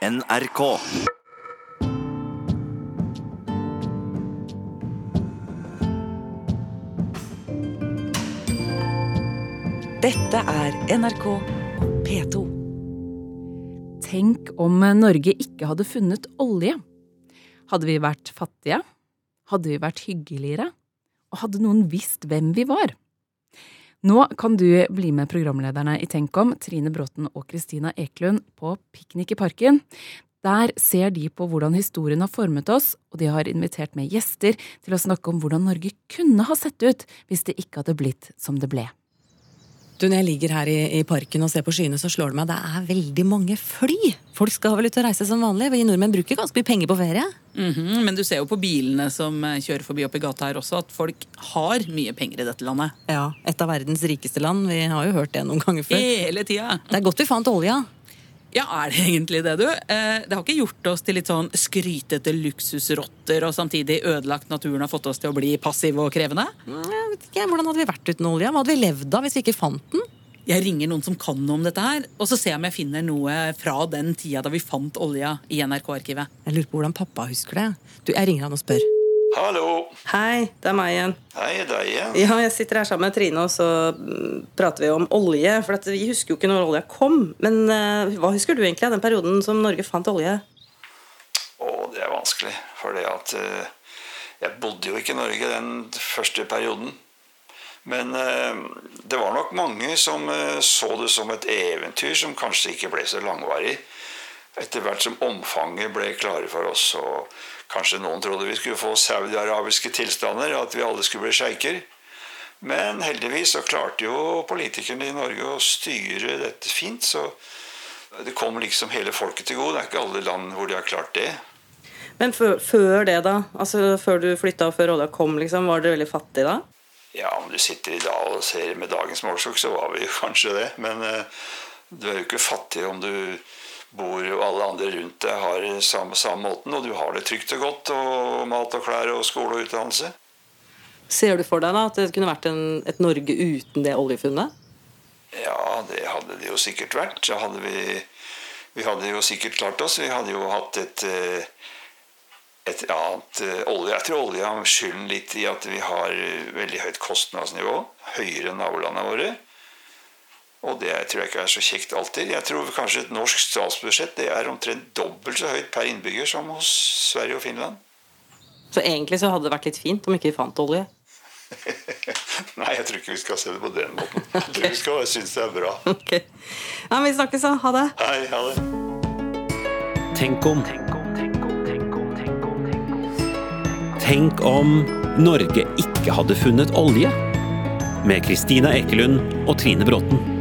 NRK. Dette er NRK P2. Tenk om Norge ikke hadde funnet olje. Hadde vi vært fattige? Hadde vi vært hyggeligere? Og hadde noen visst hvem vi var? Nå kan du bli med programlederne i Tenk om, Trine Bråten og Kristina Eklund, på piknik i parken. Der ser de på hvordan historien har formet oss, og de har invitert med gjester til å snakke om hvordan Norge kunne ha sett ut hvis det ikke hadde blitt som det ble. Du, Når jeg ligger her i, i, parken og ser på skyene, så slår det meg at det er veldig mange fly. Folk skal vel ut og reise som vanlig. Vi nordmenn bruker ganske mye penger på ferie. Mm -hmm, men du ser jo på bilene som eh, kjører forbi oppi gata her også, at folk har mye penger i dette landet. Ja, et av verdens rikeste land. Vi har jo hørt det noen ganger før. Hele tida. Det er godt vi fant olja. Ja, er det egentlig det, du? Eh, det har ikke gjort oss til litt sånn skrytete luksusrotter og samtidig ødelagt naturen har fått oss til å bli passive og krevende? Mm, jeg vet ikke, Hvordan hadde vi vært uten olja? Hva hadde vi levd av hvis vi ikke fant den? Jeg ringer noen som kan noe om dette her, og så ser jeg om jeg finner noe fra den tida da vi fant olja i NRK-arkivet. Jeg lurer på hvordan pappa husker det. Du, Jeg ringer han og spør. Hallo. Hei, det er meg igjen. Hei, deg igjen. Ja, Jeg sitter her sammen med Trine, og så mm, prater vi om olje. For vi husker jo ikke når olja kom. Men uh, hva husker du egentlig av den perioden som Norge fant olje? Å, det er vanskelig. For det at uh, jeg bodde jo ikke i Norge den første perioden. Men uh, det var nok mange som så det som et eventyr som kanskje ikke ble så langvarig. Etter hvert som omfanget ble klare for oss. og Kanskje noen trodde vi skulle få saudiarabiske tilstander, at vi alle skulle bli sjeiker. Men heldigvis så klarte jo politikerne i Norge å styre dette fint. Så det kom liksom hele folket til gode. Det er ikke alle land hvor de har klart det. Men før, det, da? Altså Før du flytta og før olja kom, liksom, var dere veldig fattige da? Ja, om du sitter i dag og ser med dagens målestokk, så var vi kanskje det. Men uh, du er jo ikke fattig om du bor jo alle andre rundt deg har samme, samme måten, og du har det trygt og godt, og mat og klær og skole og utdannelse. Ser du for deg da at det kunne vært en, et Norge uten det oljefunnet? Ja, det hadde det jo sikkert vært. Så hadde vi, vi hadde jo sikkert klart oss. Vi hadde jo hatt et, eh, et annet eh, olje. Jeg tror olje har skylden litt i at vi har veldig høyt kostnadsnivå. Høyere enn nabolandene våre. Og det tror jeg ikke er så kjekt alltid. Jeg tror kanskje et norsk statsbudsjett det er omtrent dobbelt så høyt per innbygger som hos Sverige og Finland. Så egentlig så hadde det vært litt fint om ikke vi fant olje? Nei, jeg tror ikke vi skal se det på den måten. Jeg tror vi skal synes det er bra. Ok. Ja, Vi snakkes, da. Ha det. Hei, ha det. Tenk om. Tenk om Norge ikke hadde funnet olje? Med Kristina Ekelund og Trine Bråten.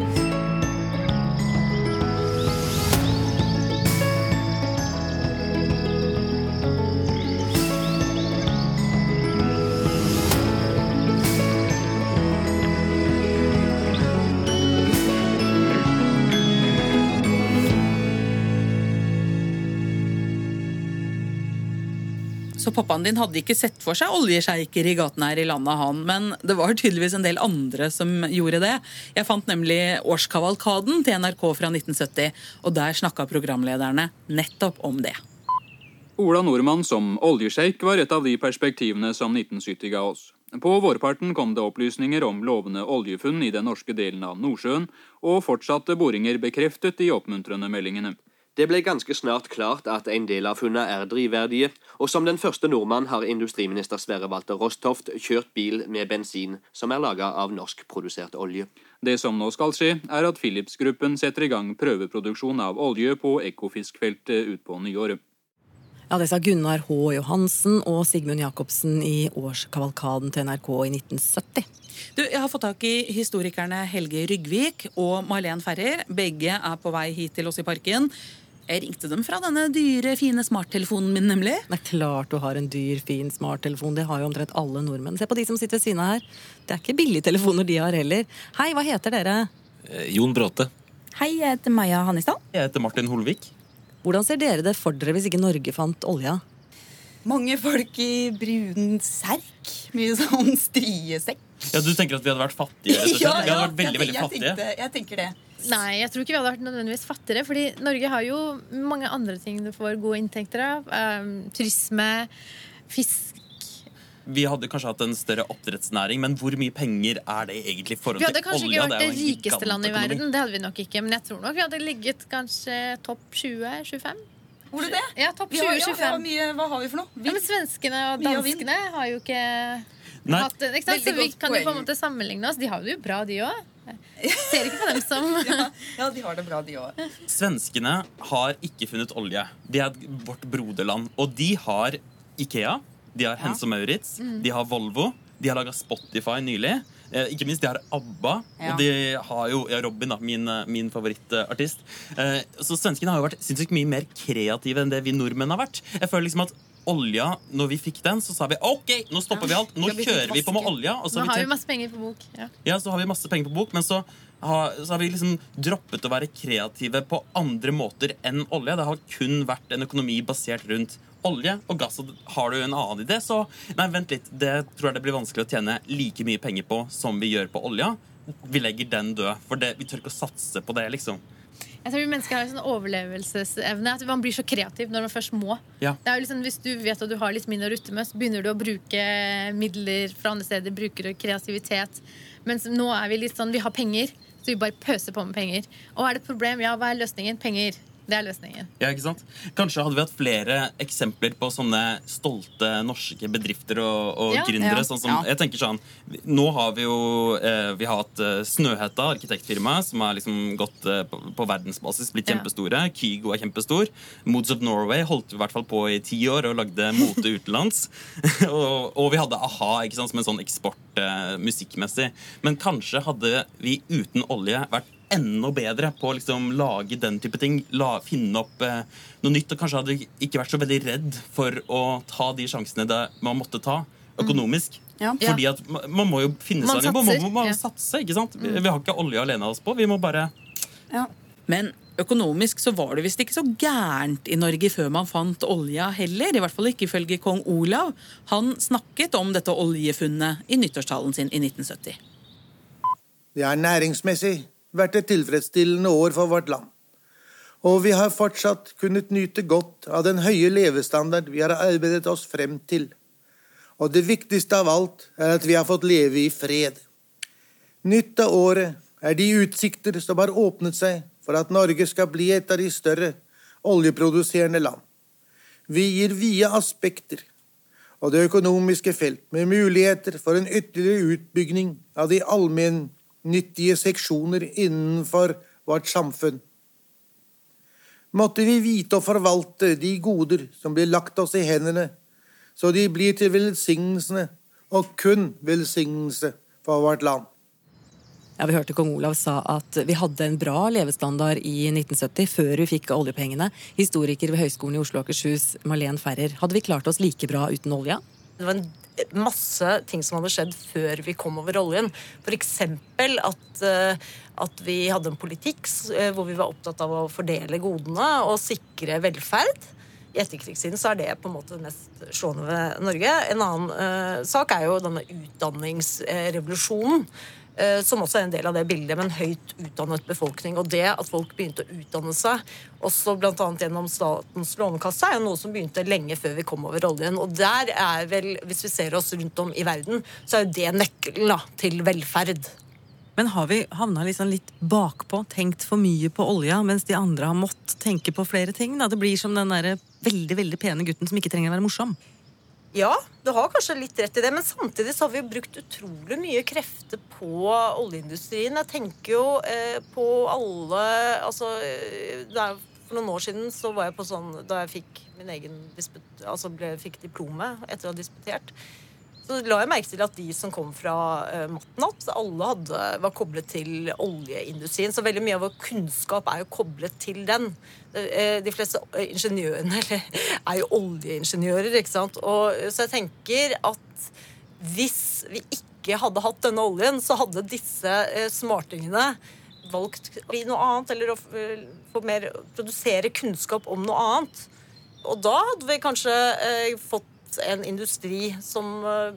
Så din hadde ikke sett for seg oljesjeiker i gaten her i landet, han. Men det var tydeligvis en del andre som gjorde det. Jeg fant nemlig årskavalkaden til NRK fra 1970, og der snakka programlederne nettopp om det. Ola Nordmann som oljesjeik var et av de perspektivene som 1970 ga oss. På vårparten kom det opplysninger om lovende oljefunn i den norske delen av Nordsjøen, og fortsatte boringer bekreftet de oppmuntrende meldingene. Det ble ganske snart klart at en del av funnene er drivverdige, og som den første nordmann har industriminister Sverre Walter Rostoft kjørt bil med bensin som er laga av norskprodusert olje. Det som nå skal skje, er at Philips-gruppen setter i gang prøveproduksjon av olje på Ekofiskfeltet utpå nyåret. Ja, Det sa Gunnar H. Johansen og Sigmund Jacobsen i årskavalkaden til NRK i 1970. Du, Jeg har fått tak i historikerne Helge Ryggvik og Marlen Ferrer. Begge er på vei hit til oss i parken. Jeg ringte dem fra denne dyre, fine smarttelefonen min, nemlig. Det er klart du har en dyr, fin smarttelefon. Det har jo omtrent alle nordmenn. Se på de som sitter ved siden av her. Det er ikke billigtelefoner de har heller. Hei, hva heter dere? Eh, Jon Bråte. Hei, jeg heter Maja Hannistad. Jeg heter Martin Holvik. Hvordan ser dere det for dere hvis ikke Norge fant olja? Mange folk i brun serk. Mye sånn striesekk. Ja, Du tenker at vi hadde vært fattige? ja. Ja, vi hadde vært veldig, jeg, veldig jeg fattige. tenkte- jeg tenker det. Nei, jeg tror ikke vi hadde vært nødvendigvis fattigere. Fordi Norge har jo mange andre ting du får gode inntekter av. Um, turisme, fisk Vi hadde kanskje hatt en større oppdrettsnæring, men hvor mye penger er det egentlig i forhold Vi hadde kanskje olja? ikke vært det det rikeste landet i verden. Det hadde vi nok ikke. Men jeg tror nok vi hadde ligget kanskje topp 20-25. Hvor er det? Ja, topp Vi har, ja, vi 20-25. Ja, ja, hva har vi for noe? Ja, men svenskene og danskene har jo ikke. Hatt. Ikke sant? Så vi kan jo på en måte sammenligne oss. De har det jo bra, de òg. Ser ikke på dem som Ja, de har det bra, de òg. Svenskene har ikke funnet olje. De er vårt broderland. Og de har Ikea, de har Hense og Maurits, Mm. de har Volvo, de har laga Spotify nylig. Eh, ikke minst, de har ABBA, Ja. og de har jo ja, Robin, da, min, eh, min favorittartist. Eh, så svenskene har jo vært sinnssykt mye mer kreative enn det vi nordmenn har vært. Jeg føler liksom at olja, når vi fikk den, så sa vi OK, nå stopper vi alt. Nå kjører vi på med olja. Og så Nå har vi masse penger på bok. Ja. ja, så har vi masse penger på bok, men så har, så har vi liksom droppet å være kreative på andre måter enn olje. Det har kun vært en økonomi basert rundt olje og gass. Og har du en annen idé, så Nei, vent litt. Det tror jeg det blir vanskelig å tjene like mye penger på som vi gjør på olja. Vi legger den død, for det, vi tør ikke å satse på det, liksom. Jeg tror vi mennesker har en sånn overlevelsesevne. At man blir så kreativ når man først må. Ja. Det er jo liksom, hvis du vet at du har litt mindre å rutte med, så begynner du å bruke midler fra andre steder. Bruker kreativitet. Mens nå er vi litt sånn, vi har penger, så vi bare pøser på med penger. Og er det et problem? Ja, hva er løsningen? Penger. Det er løsningen. Ja, ikke sant? Kanskje hadde vi hatt flere eksempler på sånne stolte norske bedrifter og, og Ja. gründere. Ja. Sånn som, Ja. jeg tenker sånn, Nå har vi jo eh, vi har hatt eh, Snøhetta, arkitektfirmaet, som har liksom gått eh, på, på verdensbasis, blitt Ja. kjempestore. Kygo er kjempestor. Moods of Norway holdt vi i hvert fall på i ti år og lagde mote utenlands. og, og vi hadde a-ha ikke sant, som en sånn eksport eh, musikkmessig. Men kanskje hadde vi uten olje vært enda bedre på å liksom lage den type ting. La, finne opp eh, noe nytt. Og kanskje hadde ikke vært så veldig redd for å ta de sjansene det man måtte ta økonomisk. Ja. Fordi at man, man må jo finne Man seg en jobb. Man satser, må bare ja. satse. ikke sant? Vi, vi har ikke olje alene av oss på. Vi må bare Men økonomisk så var det visst ikke så gærent i Norge før man fant olja heller. I hvert fall ikke ifølge kong Olav. Han snakket om dette oljefunnet i nyttårstalen sin i 1970. Det er næringsmessig vært et tilfredsstillende år for vårt land. Og vi har fortsatt kunnet nyte godt av den høye levestandard vi har arbeidet oss frem til. Og det viktigste av alt er at vi har fått leve i fred. Nytt av året er de utsikter som har åpnet seg for at Norge skal bli et av de større oljeproduserende land. Vi gir vide aspekter og det økonomiske felt med muligheter for en ytterligere utbygging av de allmennyttige seksjoner innenfor vårt samfunn. Måtte vi vite å forvalte de goder som blir lagt oss i hendene, så de blir til velsignelsene og kun velsignelse for vårt land. Ja, Vi hørte kong Olav sa at vi hadde en bra levestandard i 1970, før vi fikk oljepengene. Historiker ved Høgskolen i Oslo og Akershus, Malene Ferrer. Hadde vi klart oss like bra uten olja? Det var en masse ting som hadde skjedd før vi kom over oljen. F.eks. At, eh, at vi hadde en politikk eh, hvor vi var opptatt av å fordele godene og sikre velferd. I etterkrigstiden så er det på en måte det mest slående ved Norge. En annen uh, sak er jo denne utdanningsrevolusjonen. eh, Som også er en del av det bildet med en høyt utdannet befolkning. Og det at folk begynte å utdanne seg, også bl.a. gjennom Statens lånekasse, er noe som begynte lenge før vi kom over oljen. Og der er vel, hvis vi ser oss rundt om i verden, så er jo det nøkkelen da, til velferd. Men har vi havna liksom litt bakpå, tenkt for mye på olja, mens de andre har måttet tenke på flere ting? Da? Det blir som den der veldig veldig pene gutten som ikke trenger å være morsom. Ja, du har kanskje litt rett i det, men samtidig så har vi brukt utrolig mye krefter på oljeindustrien. Jeg tenker jo eh, på alle Altså, eh, det er, for noen år siden så var jeg på sånn Da jeg fikk min egen disput, altså ble, fikk diplomet etter å ha disputert, så la jeg merke til at de som kom fra uh, Matnat, alle hadde, var koblet til oljeindustrien. Så veldig mye av vår kunnskap er jo koblet til den. Eh, De fleste eh, ingeniørene er jo oljeingeniører, ikke sant. Og, så jeg tenker at hvis vi ikke hadde hatt denne oljen, så hadde disse uh, smartingene valgt å bli noe annet, eller å eh, mer, produsere kunnskap om noe annet. Og da hadde vi kanskje eh, fått en industri som eh,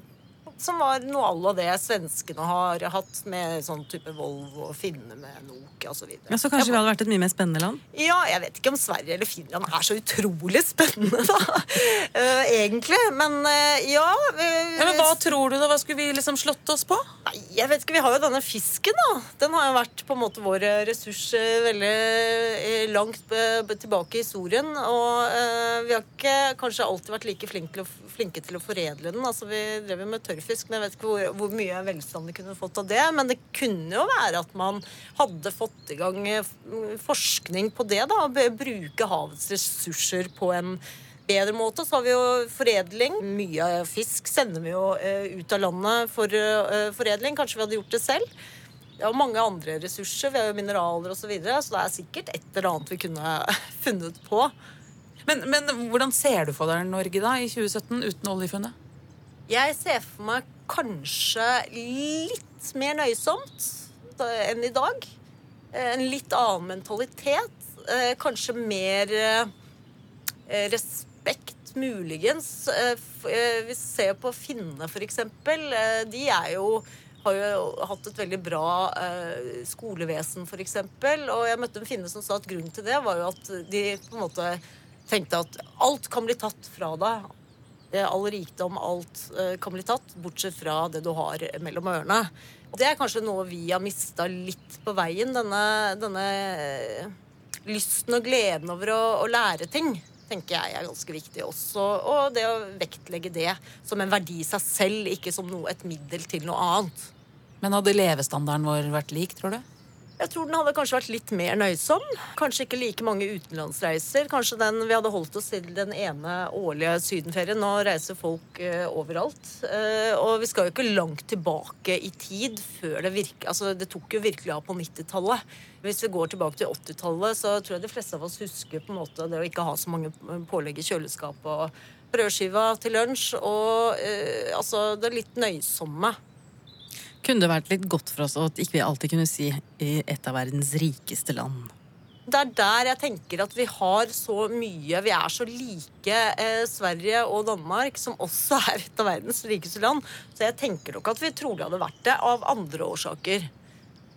som var noe à la det svenskene har hatt med sånn type Volvo og Finne med Nokia osv. Ja, så kanskje vi hadde vært et mye mer spennende land? Ja, jeg vet ikke om Sverige eller Finland er så utrolig spennende, da. Uh, egentlig. Men uh, ja, uh, Ja, men Hva tror du, da? Hva skulle vi liksom slått oss på? Nei, jeg vet ikke, Vi har jo denne fisken, da. Den har jo vært på en måte vår ressurs eh, veldig eh, langt tilbake i historien. Og vi har ikke kanskje alltid vært like flinke til å, flinke til å foredle den. Altså, Vi drev jo med tørrfisk, men jeg vet ikke hvor, hvor mye velstand vi kunne fått av det. Men det kunne jo være at man hadde fått i gang eh, forskning på det. da, Bruke havets ressurser på en bedre måte. Så har vi jo foredling. Mye fisk sender vi jo eh, ut av landet for eh, foredling. Kanskje vi hadde gjort det selv. Det er mange andre ressurser. Vi har jo mineraler osv. Så, videre, så det er sikkert et eller annet vi kunne funnet på. Men, men hvordan ser du for deg Norge da i 2017 uten oljefunnet? Jeg ser for meg kanskje litt mer nøysomt enn i dag. Eh, En litt annen mentalitet. Eh, Kanskje mer eh, respekt, muligens. Vi ser på finnene. Eh, De er jo har jo hatt et veldig bra skolevesen, eksempel. Og jeg møtte en finne som sa at grunnen til det var jo at de på en måte tenkte at alt kan bli tatt fra deg. Eh, All rikdom, alt eh, kan bli tatt, bortsett fra det du har mellom ørene. Det er kanskje noe vi har mista litt på veien. Denne, denne eh, lysten og gleden over å, å lære ting tenker jeg er ganske viktig også. Og det å vektlegge det som en verdi i seg selv, ikke som noe, et middel til noe annet. Men hadde levestandarden vår vært lik, tror du? Jeg tror den hadde kanskje vært litt mer nøysom. Kanskje ikke like mange utenlandsreiser. Kanskje den, vi hadde holdt oss til den ene årlige sydenferien. Nå reiser folk uh, overalt. Uh, og vi skal jo ikke langt tilbake i tid før det virker Altså, det tok jo virkelig av på 90-tallet. Hvis vi går tilbake til 80-tallet, så tror jeg de fleste av oss husker på en måte det å ikke ha så mange pålegg i kjøleskapet og brødskiva til lunsj. Og uh, altså det litt nøysomme. Kunne det vært litt godt for oss at ikke vi alltid kunne si i et av verdens rikeste land? Det er der jeg tenker at vi har så mye Vi er så like eh, Sverige og Danmark, som også er et av verdens rikeste land. Så jeg tenker nok at vi trolig hadde vært det av andre årsaker.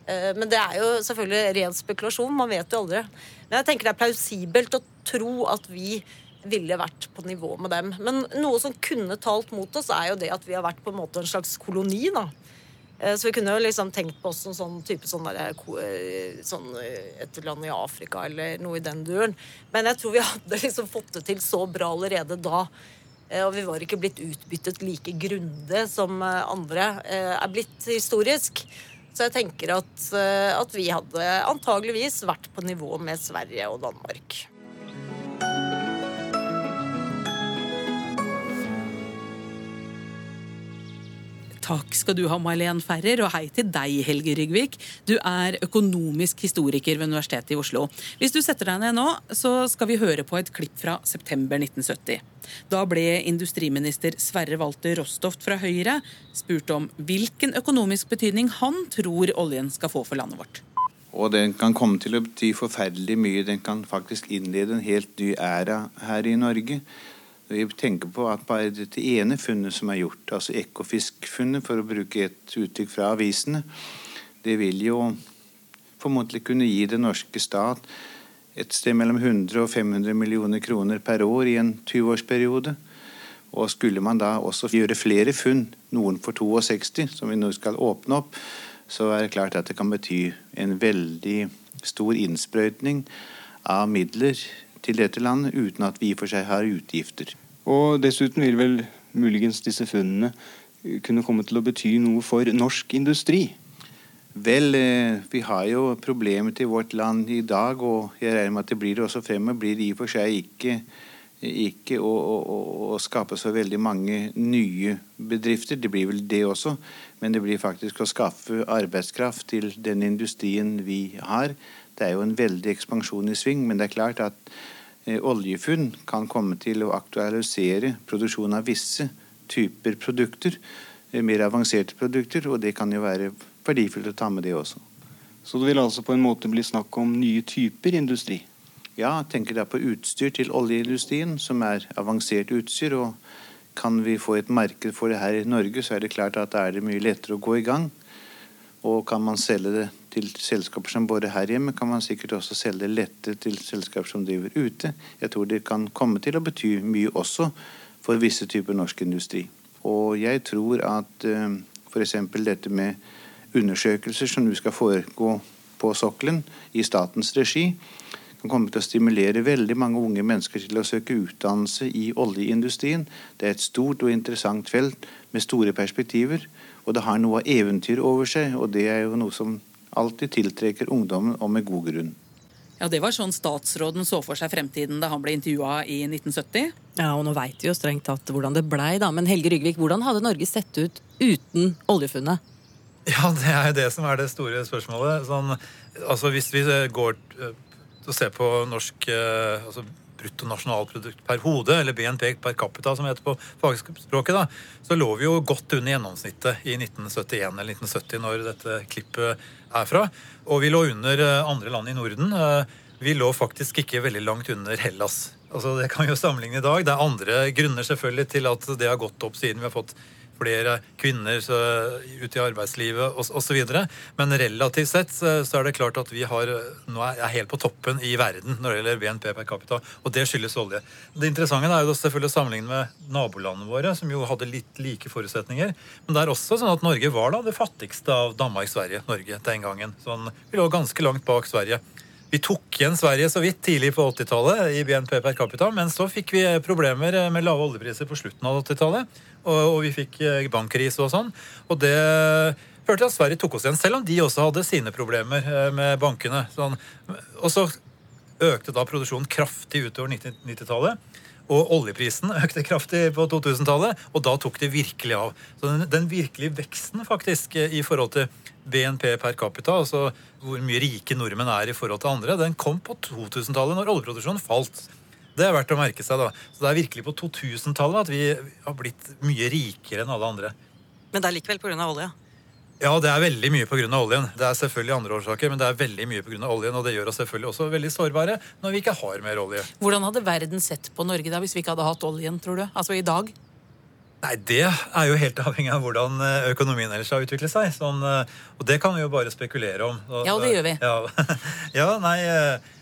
Eh, men det er jo selvfølgelig ren spekulasjon. Man vet jo aldri. Men jeg tenker det er plausibelt å tro at vi ville vært på nivå med dem. Men noe som kunne talt mot oss, er jo det at vi har vært på en måte en slags koloni. da. Eh, Så vi kunne jo liksom tenkt på oss som sånn type sånn der, eh, sånn, eh, et land i Afrika eller noe i den duren. Men jeg tror vi hadde liksom fått det til så bra allerede da. Og vi var ikke blitt utbyttet like grundig som andre er blitt historisk. Så jeg tenker at, at vi hadde antageligvis vært på nivå med Sverige og Danmark. Takk skal du ha, May-Len Ferrer, og hei til deg, Helge Rygvik. Du er økonomisk historiker ved Universitetet i Oslo. Hvis du setter deg ned nå, så skal vi høre på et klipp fra september 1970. Da ble industriminister Sverre Walter Rostoft fra Høyre spurt om hvilken økonomisk betydning han tror oljen skal få for landet vårt. Og den kan komme til å bety forferdelig mye. Den kan faktisk innlede en helt ny æra her i Norge. Vi tenker på at bare dette ene funnet som er gjort, altså Ekofisk-funnet, for å bruke et uttrykk fra avisene, det vil jo formodentlig kunne gi den norske stat et sted mellom 100 og 500 millioner kroner per år i en 20-årsperiode. Og skulle man da også gjøre flere funn, noen for 62, som vi nå skal åpne opp, så er det klart at det kan bety en veldig stor innsprøytning av midler til dette landet, uten at vi i og for seg har utgifter. Og dessuten vil vel muligens disse funnene kunne komme til å bety noe for norsk industri. Vel, eh, vi har jo problemer til vårt land i dag, og jeg regner med at det blir det også fremover, blir det i og for seg ikke, ikke å, å, å- å skape så veldig mange nye bedrifter. Det blir vel det også, men det blir faktisk å skaffe arbeidskraft til den industrien vi har. Det er jo en veldig ekspansjon i sving, men det er klart at eh, oljefunn kan komme til å aktualisere produksjon av visse typer produkter, eh, mer avanserte produkter, og det kan jo være verdifullt å ta med det også. Så det vil altså på en måte bli snakk om nye typer industri? Ja, tenker da på utstyr til oljeindustrien, som er avansert utstyr, og kan vi få et marked for det her i Norge, så er det klart at da er det mye lettere å gå i gang. Og kan man selge det til selskaper som borer her hjemme, kan man sikkert også selge lette til selskaper som driver ute. Jeg tror det kan komme til å bety mye også for visse typer norsk industri. Og jeg tror at uh, f.eks. dette med undersøkelser som nå skal foregå på sokkelen i statens regi, kan komme til å stimulere veldig mange unge mennesker til å søke utdannelse i oljeindustrien. Det er et stort og interessant felt med store perspektiver, og det har noe av eventyr over seg. Og det er jo noe som alltid tiltrekker ungdommen, og med god grunn. Ja, Det var sånn statsråden så for seg fremtiden da han ble intervjua i 1970. Ja, og nå veit vi jo strengt tatt hvordan det blei, da. Men Helge Rygvik, hvordan hadde Norge sett ut uten oljefunnet? Ja, det er jo det som er det store spørsmålet. Sånn, altså Hvis vi går og ser på norsk eh, altså bruttonasjonalprodukt per hode, eller BNP per capita, som heter på fagspråket, da, så lå vi jo godt under gjennomsnittet i 1971 eller 1970, når dette klippet er fra. Og vi lå under eh, andre land i Norden. Eh, vi lå faktisk ikke veldig langt under Hellas. Altså, det kan vi jo sammenligne i dag. Det er andre grunner selvfølgelig til at det har gått opp siden vi har fått flere kvinner ut i arbeidslivet osv. Men relativt sett så er det klart at vi har, nå er helt på toppen i verden når det gjelder BNP per capita, og det skyldes olje. Det interessante er jo selvfølgelig å sammenligne med nabolandene våre, som jo hadde litt like forutsetninger. Men det er også sånn at Norge var da det fattigste av Danmark, Sverige, Norge den gangen. Sånn, vi lå ganske langt bak Sverige. Vi tok igjen Sverige så vidt tidlig på 80-tallet i BNP per capita, men så fikk vi problemer med lave oljepriser på slutten av 80-tallet og, og vi fikk eh, bankkrise og sånn. Og det førte til at Sverige tok oss igjen, selv om de også hadde sine problemer eh, med bankene. Sånn. Og så økte da produksjonen kraftig utover 90-tallet. Og oljeprisen økte kraftig på 2000-tallet, og da tok det virkelig av. Så den, den virkelige veksten faktisk i forhold til BNP per capita, altså hvor mye rike nordmenn er i forhold til andre, den kom på 2000-tallet, når oljeproduksjonen falt. Det er verdt å merke seg. da. Så Det er virkelig på 2000-tallet at vi har blitt mye rikere enn alle andre. Men det er likevel pga. olje? Ja, det er veldig mye pga. oljen. Det er selvfølgelig andre årsaker, men det er veldig mye av oljen, og det gjør oss selvfølgelig også veldig sårbare når vi ikke har mer olje. Hvordan hadde verden sett på Norge da hvis vi ikke hadde hatt oljen, tror du? Altså i dag? Nei, Det er jo helt avhengig av hvordan eh, økonomien ellers har utviklet seg. Sånn, eh, og det kan vi jo bare spekulere om. Ja, og det gjør vi. Ja, ja nei... Eh,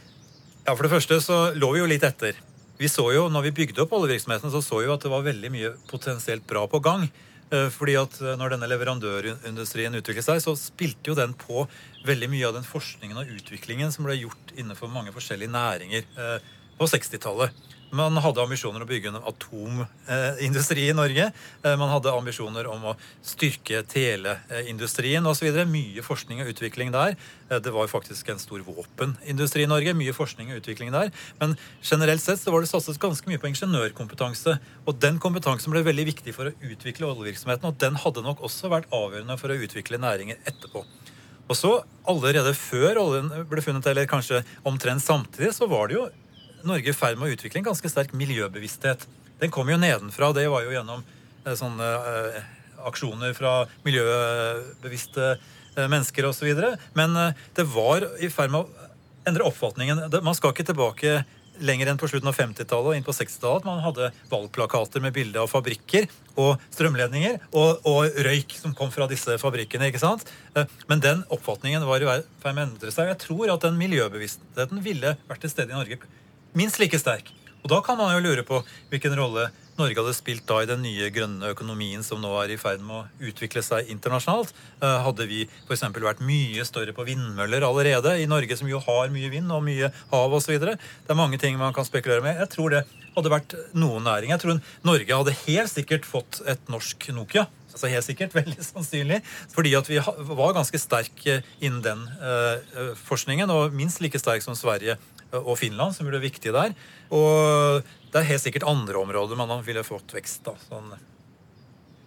ja, For det første så lå vi jo litt etter. Vi så jo, når vi bygde opp oljevirksomheten, så så vi jo at det var veldig mye potensielt bra på gang. Fordi at når denne leverandørindustrien utviklet seg, så spilte jo den på veldig mye av den forskningen og utviklingen som ble gjort innenfor mange forskjellige næringer på 60-tallet. Man hadde ambisjoner å bygge en atomindustri i Norge. Eh, man hadde ambisjoner om å styrke teleindustrien osv. Mye forskning og utvikling der. Eh, det var faktisk en stor våpenindustri i Norge. Mye forskning og utvikling der. Men generelt sett så var det satset ganske mye på ingeniørkompetanse. Og den kompetansen ble veldig viktig for å utvikle oljevirksomheten, og den hadde nok også vært avgjørende for å utvikle næringer etterpå. Og så, Allerede før oljen ble funnet, eller kanskje omtrent samtidig, så var det jo Norge i ferd med å utvikle en ganske sterk miljøbevissthet. Den kom jo nedenfra. Det var jo gjennom eh, sånne eh, aksjoner fra miljøbevisste eh, mennesker osv. Men det var i ferd med å endre oppfatningen. Man skal ikke tilbake lenger enn på slutten av 50-tallet og inn på 60-tallet at man hadde valgplakater med bilde av fabrikker og strømledninger og, og, røyk som kom fra disse fabrikkene. ikke sant? Men den oppfatningen var i ferd med å endre seg. Jeg tror at den miljøbevisstheten ville vært til stede i Norge minst like sterk. Og da kan man jo lure på hvilken rolle Norge hadde spilt da i den nye grønne økonomien som nå er i ferd med å utvikle seg internasjonalt. Eh, hadde vi f.eks. vært mye større på vindmøller allerede i Norge, som jo har mye vind og mye hav osv. Det er mange ting man kan spekulere med. Jeg tror det hadde vært noen næring. Jeg tror Norge hadde helt sikkert fått et norsk Nokia. Altså helt sikkert, veldig sannsynlig. Fordi at vi var ganske sterk innen den uh, forskningen, og minst like sterk som Sverige og Finland, som blir viktig der. Og det er helt sikkert andre områder man ville fått vekst. da. Sånn.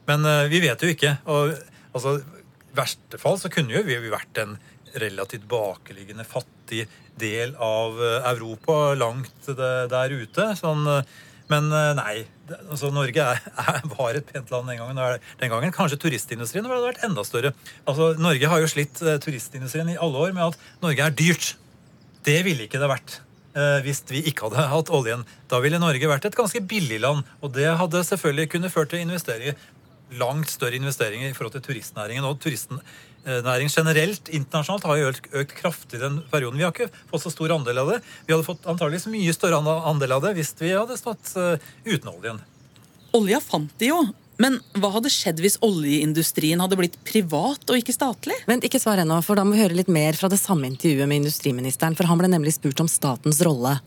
Men uh, vi vet jo ikke. og altså, I verste fall så kunne jo vi vært en relativt bakeliggende, fattig del av uh, Europa langt der ute. sånn men nei. altså Norge er, er, var et pent land den gangen. Den gangen Kanskje turistindustrien hadde vært enda større. Altså Norge har jo slitt turistindustrien i alle år med at Norge er dyrt. Det ville ikke det vært eh, hvis vi ikke hadde hatt oljen. Da ville Norge vært et ganske billig land, og det hadde selvfølgelig kunne ført til investeringer, langt større investeringer i forhold til turistnæringen. Og turistnæringen generelt internasjonalt har jo økt, økt kraftig den perioden. Vi har ikke fått så stor andel av det. Vi hadde fått antageligvis mye større andel av det hvis vi hadde stått eh, uten oljen. Olja fant de jo, men hva hadde skjedd hvis oljeindustrien hadde blitt privat og ikke statlig? Vent, ikke svar ennå, for da må vi høre litt mer fra det samme intervjuet med industriministeren. For han ble nemlig spurt om statens rolle.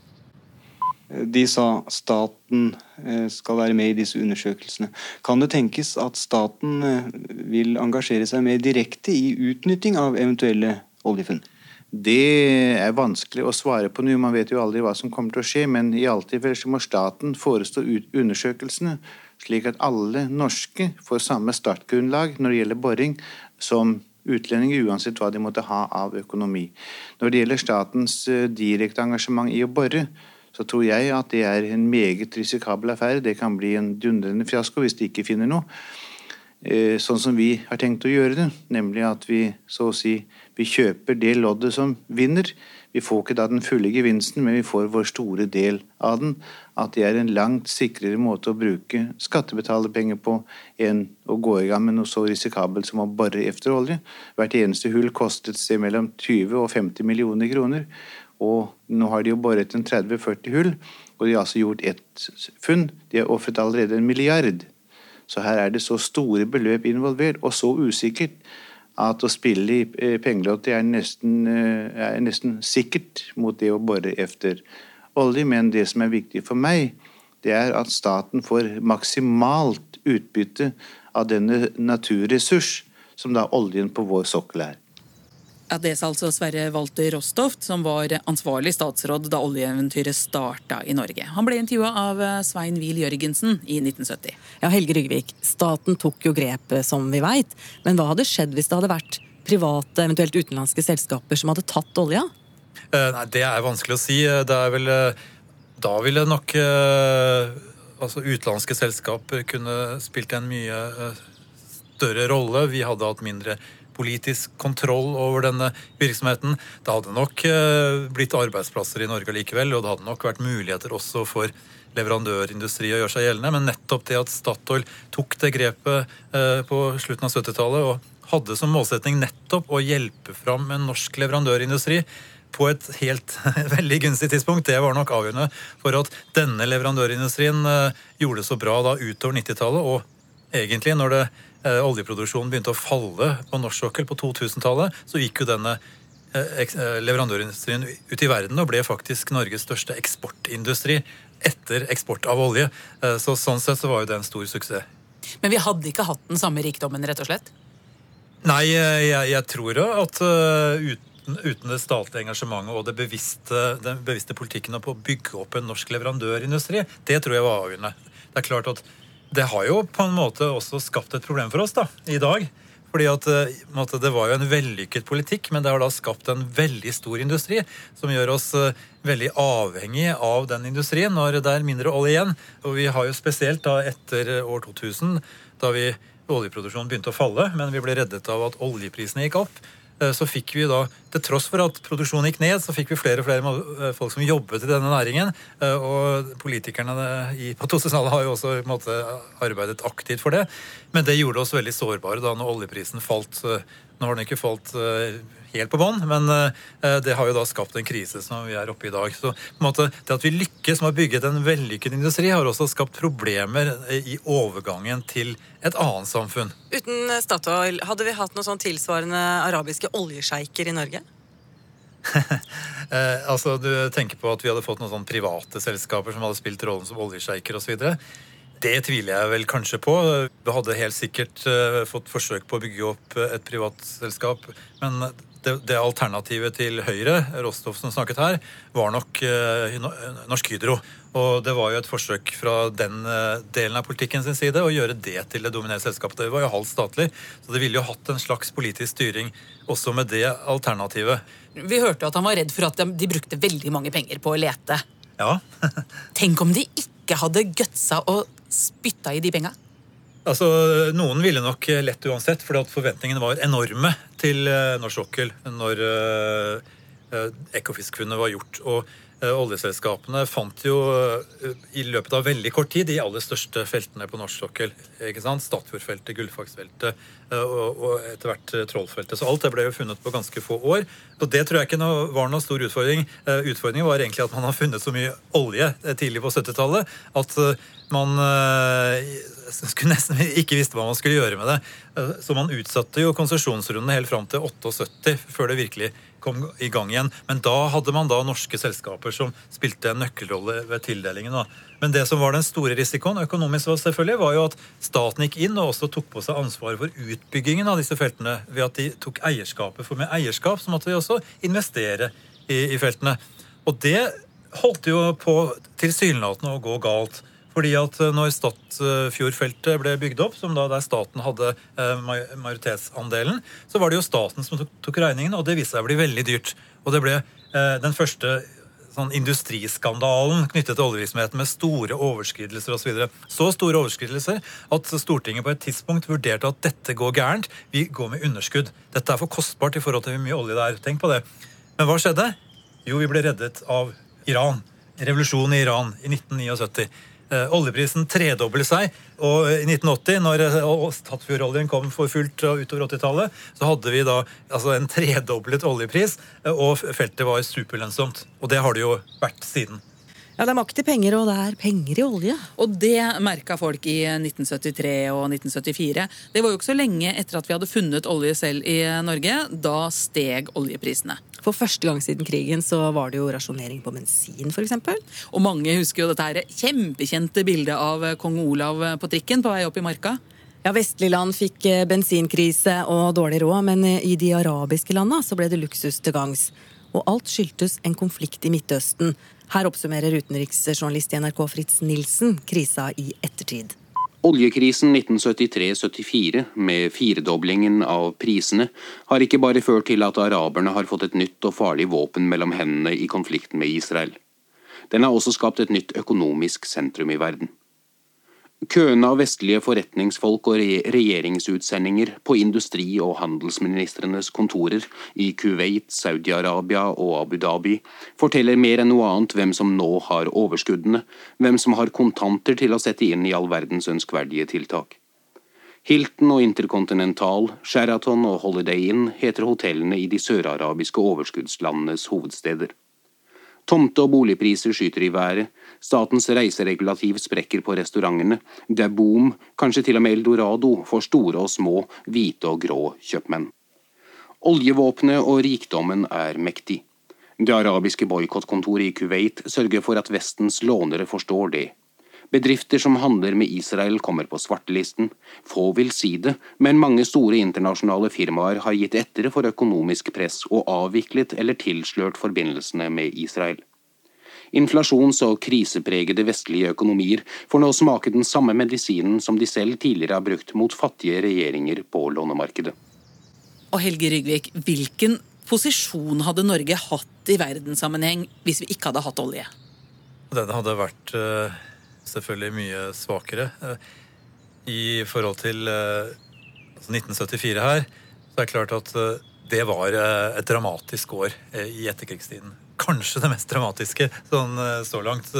De sa staten eh, skal være med i disse undersøkelsene. Kan det tenkes at staten eh, vil engasjere seg mer direkte i utnytting av eventuelle oljefunn? Det er vanskelig å svare på nå. Man vet jo aldri hva som kommer til å skje. Men i alle tilfeller så må staten forestå undersøkelsene, slik at alle norske får samme startgrunnlag når det gjelder boring, som utlendinger, uansett hva de måtte ha av økonomi. Når det gjelder statens eh, direkte engasjement i å bore, så tror jeg at det er en meget risikabel affære. Det kan bli en dundrende fiasko hvis de ikke finner noe. Eh, sånn som vi har tenkt å gjøre det, nemlig at vi så å si vi kjøper det loddet som vinner. Vi får ikke da den fulle gevinsten, men vi får vår store del av den. At det er en langt sikrere måte å bruke skattebetalerpenger på enn å gå i gang med noe så risikabelt som å bore etter olje. Hvert eneste hull kostet seg mellom 20 og 50 millioner kroner. Og nå har de jo boret en 30-40 hull, og de har altså gjort ett funn. De har ofret allerede en milliard. Så her er det så store beløp involvert, og så usikkert at å spille i eh, pengelottet er, eh, er nesten sikkert mot det å bore efter olje. Men det som er viktig for meg, det er at staten får maksimalt utbytte av denne naturressurs som da oljen på vår sokkel er. Ja, Det sa altså Sverre Walter Rostoft, som var ansvarlig statsråd da oljeeventyret starta i Norge. Han ble intervjua av eh, Svein Wiel Jørgensen i 1970. Ja, Helge Rygvik, staten tok jo grep, som vi veit. Men hva hadde skjedd hvis det hadde vært private, eventuelt utenlandske selskaper som hadde tatt olja? Uh, nei, Det er vanskelig å si. Det er vel uh, Da ville nok altså utenlandske selskaper kunne spilt en mye større rolle. Vi hadde hatt mindre politisk kontroll over denne virksomheten. Det hadde nok eh, blitt arbeidsplasser i Norge likevel, og det hadde nok vært muligheter også for leverandørindustri å gjøre seg gjeldende. Men nettopp det at Statoil tok det grepet eh, på slutten av 70-tallet og hadde som målsetning nettopp å hjelpe fram en norsk leverandørindustri på et helt veldig gunstig tidspunkt. Det var nok avgjørende for at denne leverandørindustrien eh, gjorde det så bra da utover 90-tallet, og egentlig når det eh, oljeproduksjonen begynte å falle på norsk sokkel på 2000-tallet, så gikk jo denne eh, eh, leverandørindustrien ut i verden og ble faktisk Norges største eksportindustri etter eksport av olje. Eh, så sånn sett så var jo det en stor suksess. Men vi hadde ikke hatt den samme rikdommen, rett og slett? Nei, jeg, jeg tror at uh, uten, uten, det statlige engasjementet og bevisste, den bevisste politikken på å bygge opp en norsk leverandørindustri, det tror jeg var avgjørende. Det er klart at det har jo på en måte også skapt et problem for oss da, i dag. Fordi at måte, Det var jo en vellykket politikk, men det har da skapt en veldig stor industri som gjør oss veldig avhengig av den industrien når det er mindre olje igjen. Og vi har jo spesielt da etter år 2000, da vi, oljeproduksjonen begynte å falle, men vi ble reddet av at oljeprisene gikk opp, så fikk vi da, til tross for at produksjonen gikk ned, så fikk vi flere og flere folk som jobbet i denne næringen. Og politikerne på 2000-tallet har jo også måte, arbeidet aktivt for det. Men det gjorde oss veldig sårbare da når oljeprisen falt. Nå har den ikke falt helt på bånn, men det har jo da skapt en krise som vi er oppe i i dag. Så måte, det at vi lykkes med å bygge en vellykket industri, har også skapt problemer i overgangen til et annet samfunn. Uten Statoil, hadde vi hatt noen sånn tilsvarende arabiske oljesjeiker i Norge? eh, altså, Du tenker på at vi hadde fått noen sånne private selskaper som hadde spilt rollen som oljesjeiker osv. Det tviler jeg vel kanskje på. Vi hadde helt sikkert uh, fått forsøk på å bygge opp et privat selskap. Men det, det, alternativet til Høyre, Rostov som snakket her, var nok uh, Norsk Hydro. Og det var jo et forsøk fra den uh, delen av politikken sin side å gjøre det til det dominerende selskapet. Det var jo halvt statlig, så det ville jo hatt en slags politisk styring også med det alternativet. Vi hørte at han var redd for at de, de brukte veldig mange penger på å lete. Ja. Tenk om de ikke hadde gutsa og spytta i de penga? Altså, Noen ville nok lett uansett, at forventningene var enorme til norsk sokkel når uh, Ekofisk-funnet var gjort. Og Eh, Oljeselskapene fant jo eh, i løpet av veldig kort tid de aller største feltene på norsk sokkel. ikke sant? Statfjordfeltet, Gullfaksfeltet eh, og, etter hvert eh, Trollfeltet. Så alt det ble jo funnet på ganske få år. Og det tror jeg ikke noe, var noen stor utfordring. Eh, Utfordringen var egentlig at man har funnet så mye olje eh, tidlig på 70-tallet at eh, man eh, skulle nesten ikke visste hva man skulle gjøre med det. Eh, Så man utsatte jo konsesjonsrundene helt fram til 78 før det virkelig kom i gang igjen. Men da hadde man da norske selskaper som spilte en nøkkelrolle ved tildelingen. Da. Men det som var den store risikoen økonomisk var selvfølgelig, var jo at staten gikk inn og også tok på seg ansvaret for utbyggingen av disse feltene ved at de tok eierskapet. For med eierskap så måtte de også investere i, i feltene. Og det holdt jo på tilsynelatende å gå galt. Fordi at eh, når Stadfjordfeltet ble bygd opp, som da der staten hadde eh, majoritetsandelen, så var det jo staten som tok, regningen, og det viste seg å bli veldig dyrt. Og det ble eh, den første sånn industriskandalen knyttet til oljevirksomheten med store overskridelser osv. Så, videre. så store overskridelser at Stortinget på et tidspunkt vurderte at dette går gærent. Vi går med underskudd. Dette er for kostbart i forhold til hvor mye olje det er. Tenk på det. Men hva skjedde? Jo, vi ble reddet av Iran. Revolusjonen i Iran i 1979. Eh, oljeprisen tredoblet seg, og i 1980, når eh, Statfjordoljen kom for fullt utover 80-tallet, så hadde vi da altså en tredoblet oljepris, eh, og feltet var superlønnsomt. Og det har det jo vært siden. Ja, det er makt i penger, og det er penger i olje. Og det merka folk i 1973 og 1974. Det var jo ikke så lenge etter at vi hadde funnet olje selv i Norge. Da steg oljeprisene. For første gang siden krigen så var det jo rasjonering på bensin, f.eks. Og mange husker jo dette her kjempekjente bildet av kong Olav på trikken på vei opp i marka. Ja, Vestlige land fikk eh, bensinkrise og dårlig råd, men eh, i de arabiske landa så ble det luksus til gangs. Og alt skyldtes en konflikt i Midtøsten. Her oppsummerer utenriksjournalist i NRK Fritz Nilsen krisa i ettertid. Oljekrisen 1973-74, med firedoblingen av prisene, har ikke bare ført til at araberne har fått et nytt og farlig våpen mellom hendene i konflikten med Israel. Den har også skapt et nytt økonomisk sentrum i verden. Køene av vestlige forretningsfolk og regjeringsutsendinger på industri- og handelsministrenes kontorer i Kuwait, Saudi-Arabia og Abu Dhabi forteller mer enn noe annet hvem som nå har overskuddene, hvem som har kontanter til å sette inn i all verdens ønskverdige tiltak. Hilton og Intercontinental, Sheraton og Holiday Inn heter hotellene i de sørarabiske overskuddslandenes hovedsteder. Tomte- og boligpriser skyter i været, statens reiseregulativ sprekker på restaurantene, det er boom, kanskje til og med eldorado for store og små, hvite og grå kjøpmenn. Oljevåpenet og rikdommen er mektig. Det arabiske boikottkontoret i Kuwait sørger for at Vestens lånere forstår det. Bedrifter som handler med Israel kommer på svartelisten. Få vil si det, men mange store internasjonale firmaer har gitt etter for økonomisk press og avviklet eller tilslørt forbindelsene med Israel. Inflasjons- og krisepregede vestlige økonomier får nå smake den samme medisinen som de selv tidligere har brukt mot fattige regjeringer på lånemarkedet. Og Helge Rygvik, hvilken posisjon hadde Norge hatt i verdenssammenheng hvis vi ikke hadde hatt olje? Den hadde vært eh, selvfølgelig mye svakere. Eh, I forhold til eh, altså 1974 her, så er det klart at det var et dramatisk år i etterkrigstiden. Kanskje det mest dramatiske sånn eh, så langt.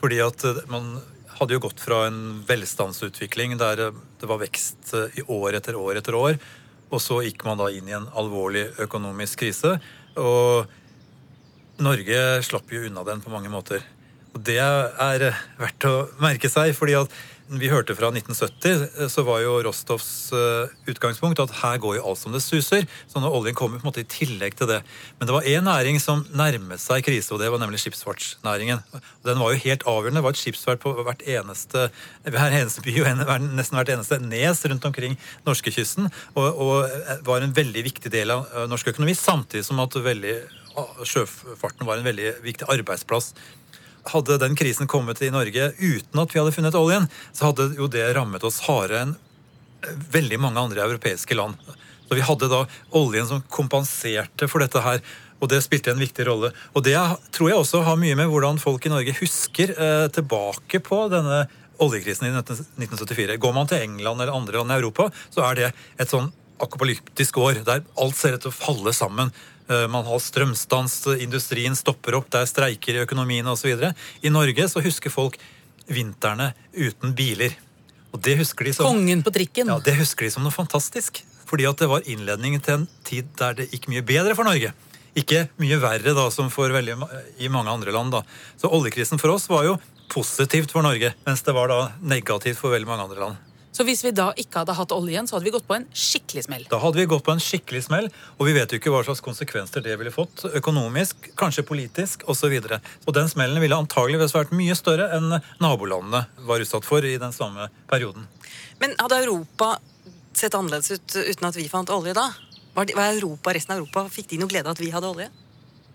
Fordi at eh, man hadde jo gått fra en velstandsutvikling der eh, det var vekst i år etter år etter år, og så gikk man da inn i en alvorlig økonomisk krise. Og Norge slapp jo unna den på mange måter. Og det er verdt å merke seg, fordi at vi hørte fra 1970, så var jo Rostovs eh, utgangspunkt at her går jo alt som det suser. Så når oljen kommer på en måte i tillegg til det. Men det var én næring som nærmet seg krise, og det var nemlig skipsfartsnæringen. Den var jo helt avgjørende. Det var et skipsfart på hvert eneste, hver eneste by og nesten hvert eneste nes rundt omkring norskekysten. Og, og var en veldig viktig del av eh, norsk økonomi, samtidig som at veldig, sjøfarten var en veldig viktig arbeidsplass hadde den krisen kommet i Norge uten at vi hadde funnet oljen, så hadde jo det rammet oss hardere enn veldig mange andre europeiske land. Så Vi hadde da oljen som kompenserte for dette her, og det spilte en viktig rolle. Og Det tror jeg også har mye med hvordan folk i Norge husker eh, tilbake på denne oljekrisen i 1974. Går man til England eller andre land i Europa, så er det et sånn akopalyptisk år der alt ser ut til å falle sammen. Eh, Man har strømstans, industrien stopper opp, det er streiker i økonomien osv. I Norge så husker folk vintrene uten biler. Og det husker de som, Kongen på trikken. ja, det husker de som noe fantastisk. Fordi at det var innledningen til en tid der det gikk mye bedre for Norge. Ikke mye verre da, som for veldig, i mange andre land. da. Så oljekrisen for oss var jo positivt for Norge, mens det var da negativt for veldig mange andre land. Så hvis vi da ikke hadde hatt oljen, så hadde vi gått på en skikkelig smell. Da hadde vi gått på en skikkelig smell, og vi vet jo ikke hva slags konsekvenser det ville fått. Økonomisk, kanskje politisk osv. Og, så og den smellen ville antageligvis vært mye større enn nabolandene var utsatt for i den samme perioden. Men hadde Europa sett annerledes ut uten at vi fant olje da? Var, Europa, resten av Europa, Fikk de noe glede av at vi hadde olje?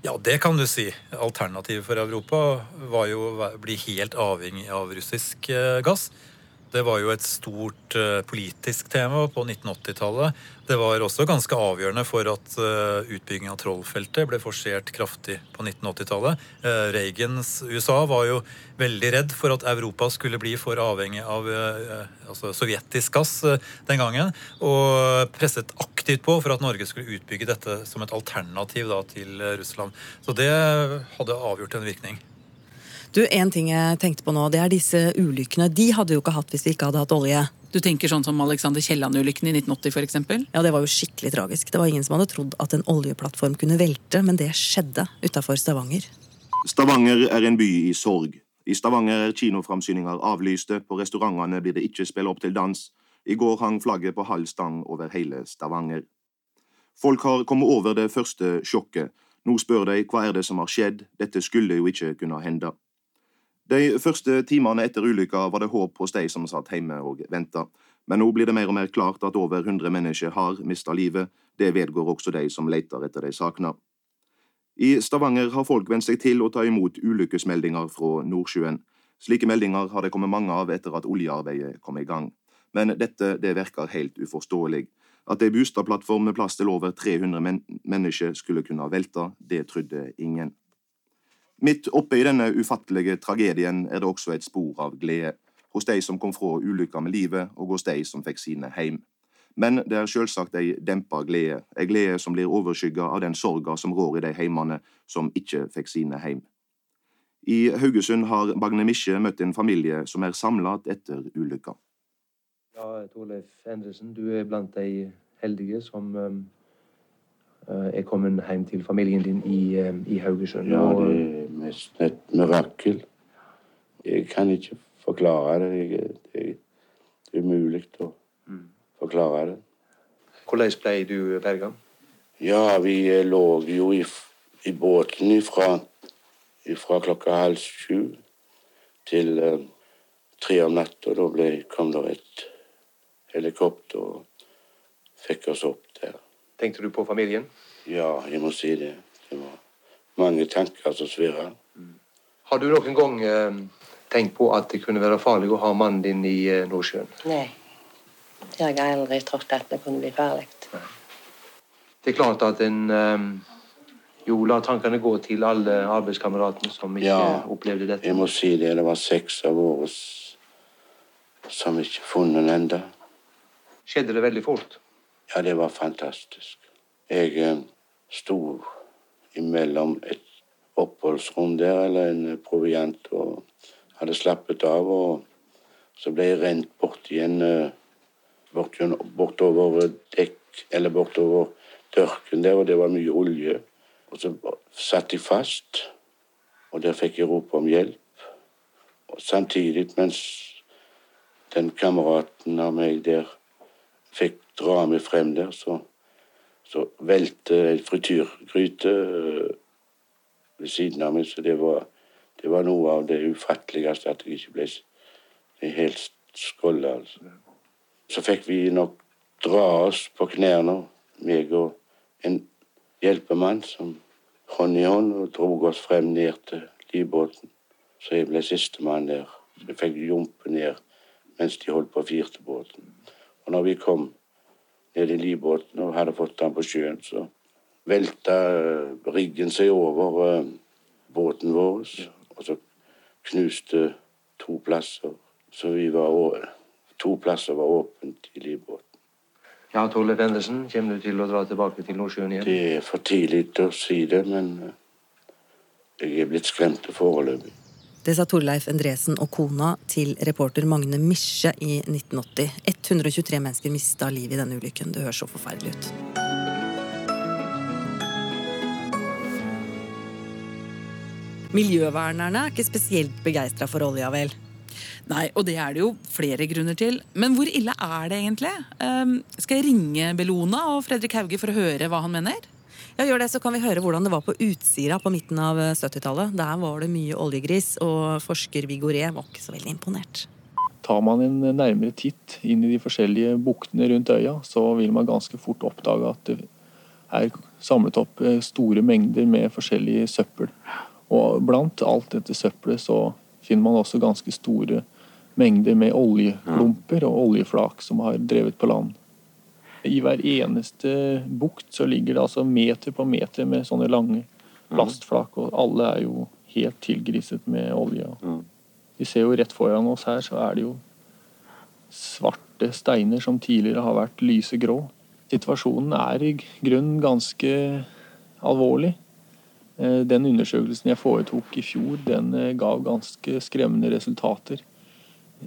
Ja, det kan du si. Alternativet for Europa var jo å bli helt avhengig av russisk eh, gass. Det var jo et stort eh, politisk tema på 1980-tallet. Det var også ganske avgjørende for at eh, utbyggingen av Trollfeltet ble forsert kraftig på 1980-tallet. Eh, Reagans USA var jo veldig redd for at Europa skulle bli for avhengig av altså sovjetisk gass den gangen, og presset aktivt på for at Norge skulle utbygge dette som et alternativ da, til Russland. Så det hadde avgjort en virkning. Du, En ting jeg tenkte på nå, det er disse ulykkene. De hadde jo ikke hatt hvis vi ikke hadde hatt olje. Du tenker sånn som Alexander Kielland-ulykken i 1980 f.eks.? Ja, det var jo skikkelig tragisk. Det var ingen som hadde trodd at en oljeplattform kunne velte, men det skjedde utafor Stavanger. Stavanger er en by i sorg. I Stavanger er kinoframsyninger avlyste, på restaurantene blir det ikke spilt opp til dans. I går hang flagget på halv stang over hele Stavanger. Folk har kommet over det første sjokket. Nå spør de hva er det som har skjedd, dette skulle jo ikke kunne hende. De første timene etter ulykka var det håp hos de som satt hjemme og venta. Men nå blir det mer og mer klart at over 100 mennesker har mista livet. Det vedgår også de som leter etter de savna. I Stavanger har folk vent seg til å ta imot ulykkesmeldinger fra Nordsjøen. Slike meldinger har det kommet mange av etter at oljearbeidet kom i gang. Men dette det virker helt uforståelig. At ei Bustadplattform med plass til over 300 men mennesker skulle kunne velte, det trodde ingen. Midt oppe i denne ufattelige tragedien er det også et spor av glede. Hos de som kom fra ulykka med livet, og hos de som fikk sine heim. Men det er selvsagt ei dempa glede, ei glede som blir overskygga av den sorga som rår i de heimene som ikke fikk sine heim. I Haugesund har Magne Misje møtt en familie som er samla etter ulykka. Ja, Torleif Endresen, du er blant de heldige som um, uh, er kommet hjem til familien din i, um, i Haugesund. Ja, det nesten et mirakel. Jeg kan ikke forklare det. Jeg, det, er umulig å forklare det. Hvordan ble du berga? Ja, vi eh, lå jo i, i båten ifra, ifra klokka halv sju til eh, tre om natta. Da ble, kom det et helikopter og fikk oss opp der. Tenkte du på familien? Ja, jeg må si det. Det var mange tanker som svirrer. Har du noen gang eh, tenkt på at det kunne være farlig å ha mannen din i eh, Nordsjøen? Nei. Det har jeg aldri trodd at det kunne bli farlig. Det er klart at en eh, jo lar tankene gå til alle arbeidskameratene som ikke Ja. opplevde dette. Jeg må si det. Det var seks av våre som ikke funnet ennå. Skjedde det veldig fort? Ja, det var fantastisk. Jeg eh, sto imellom et oppholdsrom der, eller en eh, proviant, og hadde slappet av. Og så ble jeg rent bort igjen eh, bort, bortover dekk, eller bortover tørken der, og det var mye olje. Og så satt jeg fast, og der fikk jeg rope om hjelp. Og samtidig, mens den kameraten av meg der fikk dra meg frem der, så, så velte en frityrgryte øh, ved siden av meg. Så det var, det var noe av det ufatteligste at jeg ikke ble helt skålla. Altså. Så fikk vi nok dra oss på knærne, meg og en hjelpemann som hånd i hånd og drog oss frem ned til livbåten. Så jeg ble sistemann der. Så jeg fikk jumpe ned mens de holdt på å båten. Og når vi kom ned i livbåten og hadde fått den på sjøen, så velta eh, riggen seg over eh, båten vår, og så knuste to plasser. Så vi var to plasser var åpent i livbåten. Ja, Torleif Endresen, kommer du til å dra tilbake til Nordsjøen igjen? Det er for tidlig å si det, men eh, jeg er blitt skremt foreløpig. Det sa Torleif Endresen og kona til reporter Magne Misje i 1980. 123 mennesker mista livet i denne ulykken. Det høres så forferdelig ut. Miljøvernerne er ikke spesielt begeistra for olja, vel? Nei, og det er det jo flere grunner til. Men hvor ille er det egentlig? Um, skal jeg ringe Bellona og Fredrik Hauge for å høre hva han mener? Ja, gjør det, så kan vi høre hvordan det var på Utsira på midten av 70-tallet. Der var det mye oljegris, og forsker Viggo Ree var ikke så veldig imponert. Tar man en nærmere titt inn i de forskjellige buktene rundt øya, så vil man ganske fort oppdage at det er samlet opp eh, store mengder med forskjellig søppel. Og blant alt dette søppelet så finner man også ganske store mengder med oljeklumper og oljeflak som har drevet på land. I hver eneste bukt så ligger det altså meter på meter med sånne lange plastflak, og alle er jo helt tilgriset med olje. Vi ser jo rett foran oss her, så er det jo svarte steiner som tidligere har vært lysegrå. Situasjonen er i grunnen ganske alvorlig. Eh, den undersøkelsen jeg foretok i fjor, den ga gav ganske skremmende resultater.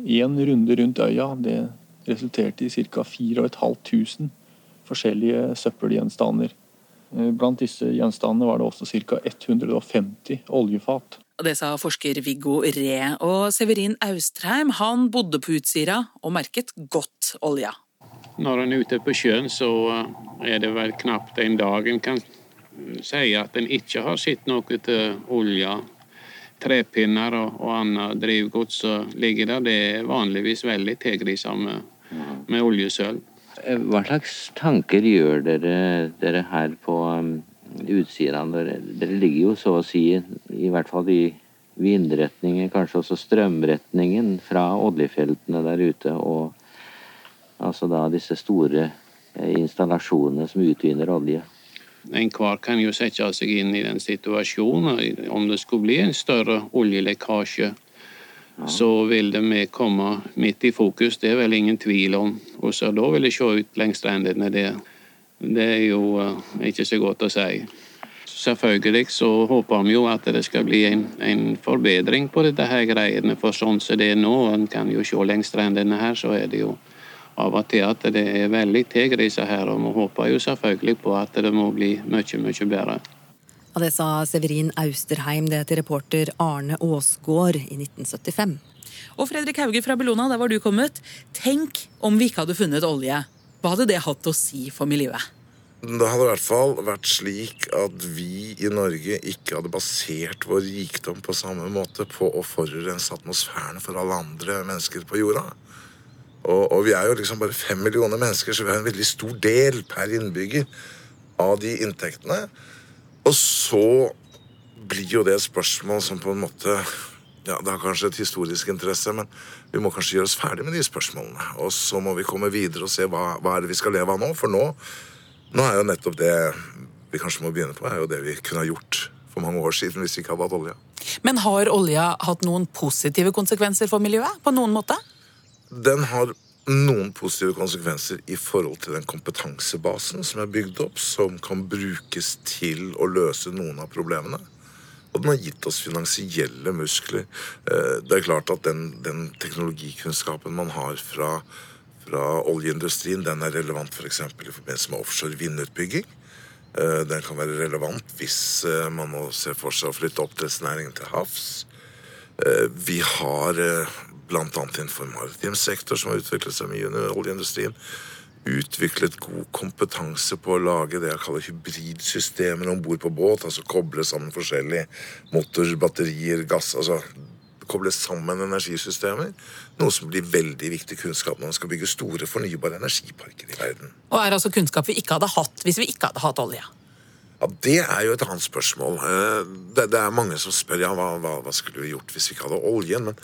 Én runde rundt øya det resulterte i ca. 4500 forskjellige søppelgjenstander. Eh, blant disse gjenstandene var det også ca. 150 oljefat. Det sa forsker Viggo Ree. Og Severin Austrheim han bodde på Utsira og merket godt olja. Når en er ute på sjøen, så er det vel knapt en dag en kan si at en ikke har sett noe til olje. Trepinner og, og annet drivgods som ligger der, det er vanligvis veldig tilgrisa med, oljesøl. Hva slags tanker gjør dere, dere her på utsida? Dere, dere ligger jo så å si, i hvert fall i vindretningen, kanskje også strømretningen fra oljefeltene der ute, og altså da disse store eh, installasjonene som utvinner olje. Enhver kan jo sette seg inn i den situasjonen. Om det skulle bli en større oljelekkasje. Så vil det vi komme midt i fokus. Det er vel ingen tvil om. Og så da vil det se ut langs strendene. Det, det er jo uh, ikke så godt å si. Selvfølgelig så håper vi jo at det skal bli en, en forbedring på dette her greiene. For sånn som det er nå, en kan jo se langs strendene her, så er det jo av og til at det er veldig tilgrisa her, og vi håper jo selvfølgelig på at det må bli mye, mye bedre. Og det sa Severin Austerheim det til reporter Arne Aasgaard i 1975. Og Fredrik Hauge fra Bellona, der var du kommet. Tenk om vi ikke hadde funnet olje. Hva hadde det hatt å si for miljøet? Det hadde i hvert fall vært slik at vi i Norge ikke hadde basert vår rikdom på samme måte på å forurense atmosfæren for alle andre mennesker på jorda. Og, og, vi er jo liksom bare fem millioner mennesker, så vi har en veldig stor del per innbygger av de inntektene. Og så blir jo det et spørsmål som på en måte ja, Det har kanskje et historisk interesse, men vi må kanskje gjøre oss ferdig med de spørsmålene. Og så må vi komme videre og se hva, hva er det vi skal leve av nå. For nå, nå er jo nettopp det vi kanskje må begynne på, er jo det vi kunne ha gjort for mange år siden hvis vi ikke hadde hatt olja. Men har olja hatt noen positive konsekvenser for miljøet? På noen måte? den har noen positive konsekvenser i forhold til den kompetansebasen som er bygd opp, som kan brukes til å løse noen av problemene. Og den har gitt oss finansielle muskler. Eh, det er klart at den, den teknologikunnskapen man har fra, fra oljeindustrien, den er relevant f.eks. For i forbindelse med offshore vindutbygging. Eh, den kan være relevant hvis eh, man nå ser for seg å flytte oppdrettsnæringen til havs. Vi har bl.a. innenfor maritim sektor, som har utviklet seg mye under oljeindustrien, utviklet god kompetanse på å lage det jeg kaller hybridsystemer om bord på båt. Altså koble sammen forskjellige motor, batterier, gass altså Koble sammen energisystemer. Noe som blir veldig viktig kunnskap når man skal bygge store fornybare energiparker i verden. Og er altså kunnskap vi ikke hadde hatt hvis vi ikke hadde hatt olje? Ja, Det er jo et annet spørsmål. Eh, det, er mange som spør ja, hva, hva, skulle vi gjort hvis vi ikke hadde oljen. men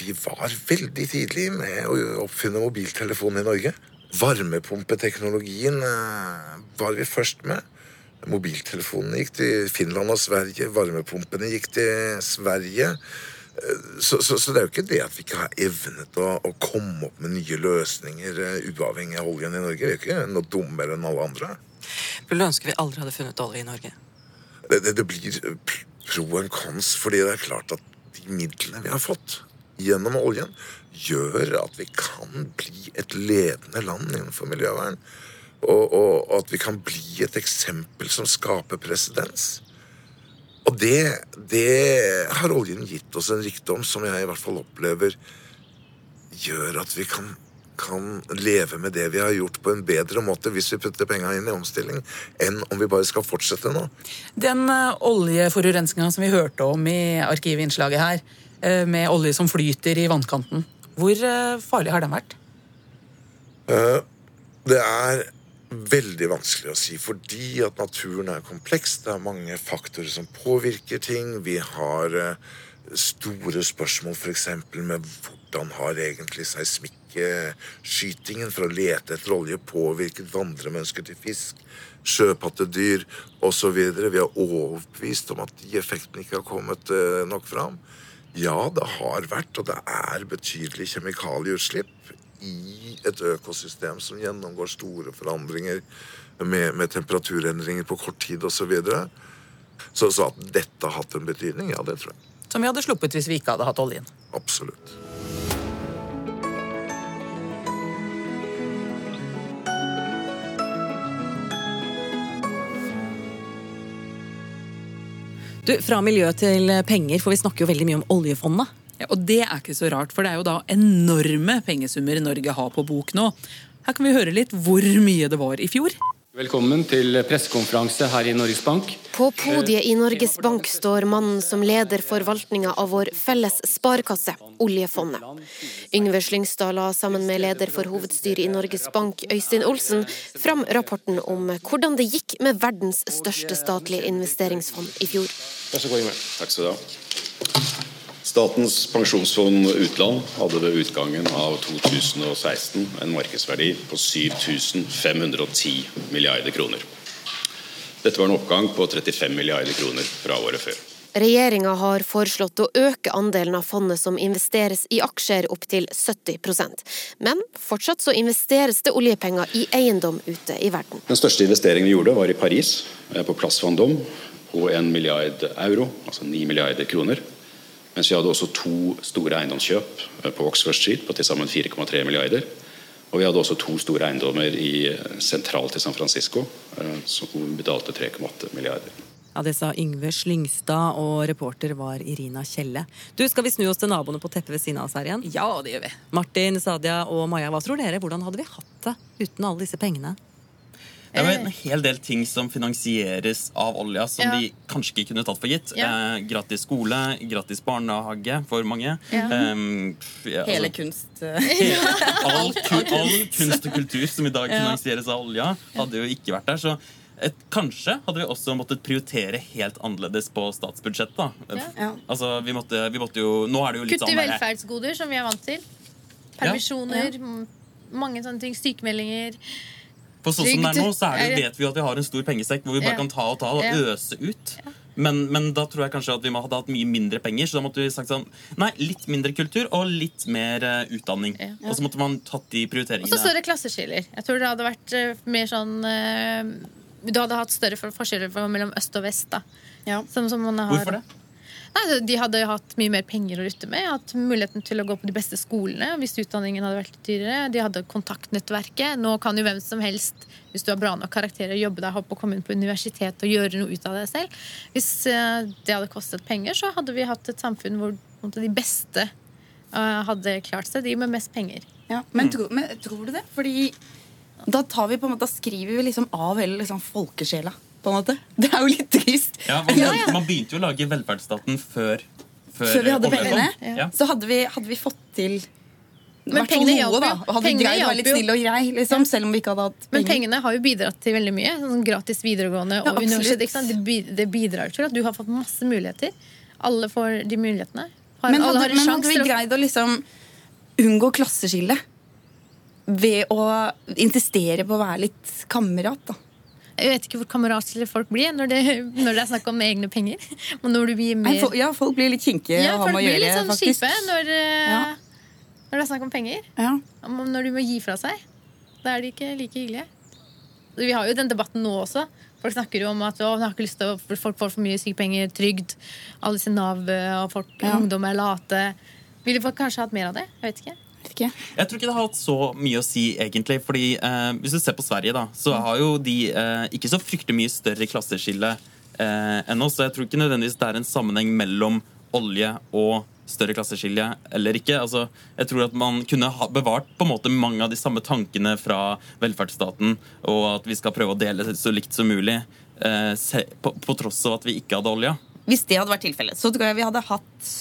vi var veldig tidlig med å oppfinne mobiltelefonen i Norge. Varmepumpeteknologien eh, var vi først med. Mobiltelefonene gikk til Finland og Sverige. Varmepumpene gikk til Sverige. Så, så, så det er jo ikke det at vi ikke har evnet å, å komme opp med nye løsninger eh, uavhengig av oljen i Norge. Vi er jo ikke noe dummere enn alle andre. Skulle ønske vi aldri hadde funnet olje i Norge. Det, det, det blir pro and cons, fordi det er klart at midlene vi har fått gjennom oljen, gjør at vi kan bli et ledende land innenfor miljøvern. Og, og, og at vi kan bli et eksempel som skaper presedens. Og det, det har oljen gitt oss en rikdom som jeg i hvert fall opplever gjør at vi kan, kan leve med det vi har gjort på en bedre måte hvis vi putter penga inn i omstilling, enn om vi bare skal fortsette nå. Den uh, oljeforurensninga som vi hørte om i arkivinnslaget her, uh, med olje som flyter i vannkanten, hvor uh, farlig har den vært? Eh, det er veldig vanskelig å si, fordi at naturen er kompleks. Det er mange faktorer som påvirker ting. Vi har eh, store spørsmål f.eks. med hvordan har egentlig seismikkskytingen for å lete etter olje påvirket vandremennesker til fisk, sjøpattedyr osv. Vi er overbevist om at de effektene ikke har kommet eh, nok fram. Ja, det har vært, og det er betydelig kjemikalieutslipp i et økosystem som gjennomgår store forandringer med, med temperaturendringer på kort tid osv. Så, så Så at dette har hatt en betydning, ja, det tror jeg. Som vi hadde sluppet hvis vi ikke hadde hatt oljen. Absolutt. Du, Fra miljø til penger, for vi snakker jo veldig mye om oljefondet. Ja, og det er ikke så rart, for det er jo da enorme pengesummer Norge har på bok nå. Her kan vi høre litt hvor mye det var i fjor. Velkommen til pressekonferanse her i Norges Bank. På podiet i Norges Bank står mannen som leder forvaltninga av vår felles sparekasse, oljefondet. Yngve Slyngstad la sammen med leder for hovedstyret i Norges Bank, Øystein Olsen, fram rapporten om hvordan det gikk med verdens største statlige investeringsfond i fjor. Vær så god, Yngve. Takk skal du ha. Statens pensjonsfond utland hadde ved utgangen av 2016 en markedsverdi på 7510 milliarder kroner. Dette var en oppgang på 35 milliarder kroner fra året før. Regjeringa har foreslått å øke andelen av fondet som investeres i aksjer opp til 70% Men fortsatt så investeres det oljepenger i eiendom ute i verden. Den største investeringen vi gjorde var i Paris, eh, på Plass Vendôme, på 1 milliard euro, altså 9 milliarder kroner. Mens vi hadde også to store eiendomskjøp eh, på Oxford Street på til sammen 4,3 milliarder. Og vi hadde også to store eiendommer i eh, sentralt i San Francisco, eh, som betalte 3,8 milliarder. Ja, Det sa Yngve Slyngstad, og reporter var Irina Kjelle. Du, Skal vi snu oss til naboene på teppet ved siden av oss her igjen? Ja, det gjør vi. Martin, Sadia og Maja, hva tror dere? Hvordan hadde vi hatt det uten alle disse pengene? Det er jo en hel del ting som finansieres av olja, som Ja. de kanskje ikke kunne tatt for gitt. Ja. Eh, gratis skole, gratis barnehage for mange. Ja. Um, ja, Hele altså, kunst... all, ku- all kunst og kultur som i dag Ja. finansieres av olja, hadde jo ikke vært der. Så et, kanskje hadde vi også måttet prioritere helt annerledes på statsbudsjettet. da. Ja. Altså, vi måtte, vi måtte jo Nå er det jo litt Kutt i sånn velferdsgoder, som vi er vant til. Permisjoner, ja. mange sånne ting. Sykemeldinger. For sånn som det er nå, så er det, vet vi jo at vi har en stor pengesekk hvor vi bare Ja. kan ta og ta og Ja. øse ut. Men, men da tror jeg kanskje at vi må- hadde hatt mye mindre penger. Så da måtte vi sagt sånn Nei, litt mindre kultur og litt mer uh, utdanning. Og så måtte man tatt de Og så større klasseskiller. Jeg tror det hadde vært uh, mer sånn uh, Du hadde hatt større forskjeller mellom øst og vest. da som, som man har. Hvorfor det? Nei, De hadde hatt mye mer penger å rutte med. Hatt muligheten til å gå på de beste skolene hvis utdanningen hadde vært dyrere. De hadde kontaktnettverket. Nå kan jo hvem som helst, hvis du har bra nok karakterer, jobbe deg opp og komme inn på universitet og gjøre noe ut av deg selv. Hvis eh, det hadde kostet penger, så hadde vi hatt et samfunn hvor de beste eh, hadde klart seg. De med mest penger. Ja, men, tro, men tror du det? Fordi da, tar vi på en måte, da skriver vi liksom av hele liksom, folkesjela. På en måte. Det er jo litt trist. Ja, man, man begynte jo å lage velferdsstaten før Før vi hadde pengene, Ja. så hadde vi, hadde vi fått til Men pengene noe, hjalp da. jo. Og hadde Pengene greid å være litt hjalp og grei, liksom, selv om vi ikke hadde hatt Men pengene har jo bidratt til veldig mye. Sånn gratis videregående og universitet. Ikke sant? Det, bidrar til at du har fått masse muligheter. Alle får de mulighetene. Har, Men alle hadde, har men hadde vi greid å liksom unngå klasseskille ved å insistere på å være litt kamerat, da? Jeg vet ikke hvor kameratslige folk blir når det, når det er snakk om egne penger. Men når du blir Nei, mer Ja, folk blir litt kinkige Ja, folk blir litt sånn kjipe når, eh, Ja. når det er snakk om penger. Ja. Når du må gi fra seg. Da er de ikke like hyggelige. Vi har jo den debatten nå også. Folk snakker jo om at å, har ikke lyst til å, folk får for mye sykepenger, trygd. Alle disse Nav og folk, Ja. ungdom er late. Ville folk kanskje hatt mer av det? Jeg vet ikke. Jeg tror ikke det har hatt så mye å si, egentlig. fordi eh, Hvis du ser på Sverige, da, så har jo de eh, ikke så fryktelig mye større klasseskille eh, enn oss. Så jeg tror ikke nødvendigvis det er en sammenheng mellom olje og større klasseskille eller ikke. Altså, jeg tror at man kunne ha bevart på en måte mange av de samme tankene fra velferdsstaten, og at vi skal prøve å dele så likt som mulig, eh, se, på, på tross av at vi ikke hadde olje. Hvis det hadde vært tilfellet, så tror jeg vi hadde hatt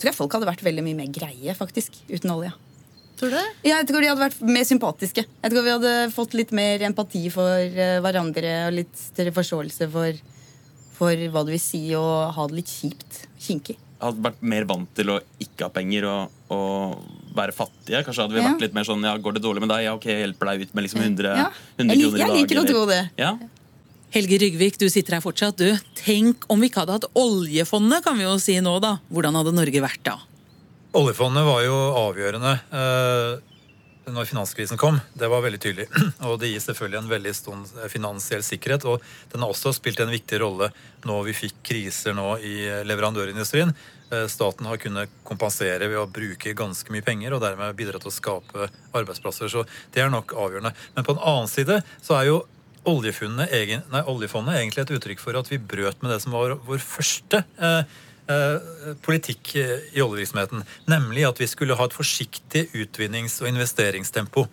tror jeg folk hadde vært veldig mye mer greie, faktisk, uten olje. Tror du det? Ja, jeg tror de hadde vært mer sympatiske. Jeg tror vi hadde fått litt mer empati for eh, hverandre og litt større forståelse for, for hva det vil si å ha det litt kjipt. Kinkig. Hadde vært mer vant til å ikke ha penger og, og være fattige. Kanskje hadde vi Ja. vært litt mer sånn ja, Går det dårlig med deg? Ja, ok, jeg hjelper deg ut med liksom 100, Ja. 100 kroner i jeg liker å tro det. Ja. Helge Rygvik, du sitter her fortsatt, du. Tenk om vi ikke hadde hatt oljefondet, kan vi jo si nå, da. Hvordan hadde Norge vært da? Oljefondet var jo avgjørende eh, når finanskrisen kom. Det var veldig tydelig. Og det gir selvfølgelig en veldig stor finansiell sikkerhet. Og den har også spilt en viktig rolle når vi fikk kriser nå i leverandørindustrien. Eh, Staten har kunnet kompensere ved å bruke ganske mye penger og dermed bidra til å skape arbeidsplasser. Så det er nok avgjørende. Men på den annen side så er jo egen, nei, oljefondet egentlig et uttrykk for at vi brøt med det som var vår første eh, eh, politikk eh, i oljevirksomheten, nemlig at vi skulle ha et forsiktig utvinnings- og investeringstempo.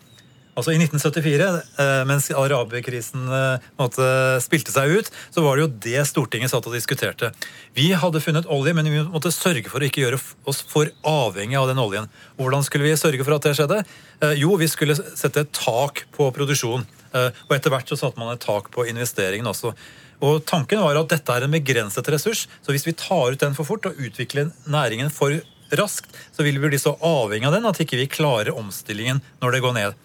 Altså I 1974, eh, mens araberkrisen eh, spilte seg ut, så var det jo det Stortinget satt og diskuterte. Vi hadde funnet olje, men vi måtte sørge for å ikke gjøre oss for avhengig av den oljen. Hvordan skulle vi sørge for at det skjedde? Jo, vi skulle sette et tak på produksjon. Eh, Og etter hvert så satte man et tak på investeringen også. Og Tanken var at dette er en begrenset ressurs, så hvis vi tar ut den for fort og utvikler næringen for raskt, så vil vi bli så avhengig av den at ikke vi klarer omstillingen når det går ned.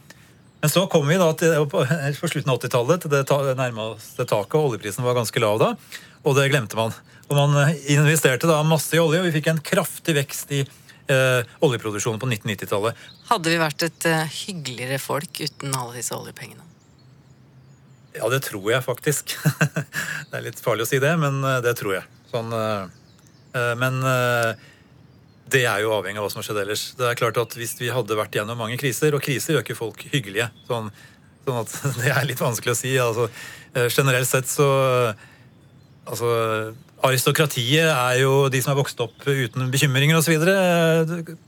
Men så kom vi da til, på slutten av 80-tallet til det nærmeste taket, og oljeprisen var ganske lav da, og det glemte man. Og Man eh, investerte da masse i olje, og vi fikk en kraftig vekst i eh, oljeproduksjonen på 1990-tallet. Hadde vi vært et eh, hyggeligere folk uten alle disse oljepengene? Ja, det tror jeg faktisk. det er litt farlig å si det, men eh, det tror jeg. Sånn, eh, eh, men det er jo avhengig av hva som har skjedd ellers. Det er klart at Hvis vi hadde vært gjennom mange kriser, og kriser gjør ikke folk hyggelige sånn, sånn at Det er litt vanskelig å si. altså Generelt sett så Altså, Aristokratiet er jo de som er vokst opp uten bekymringer osv.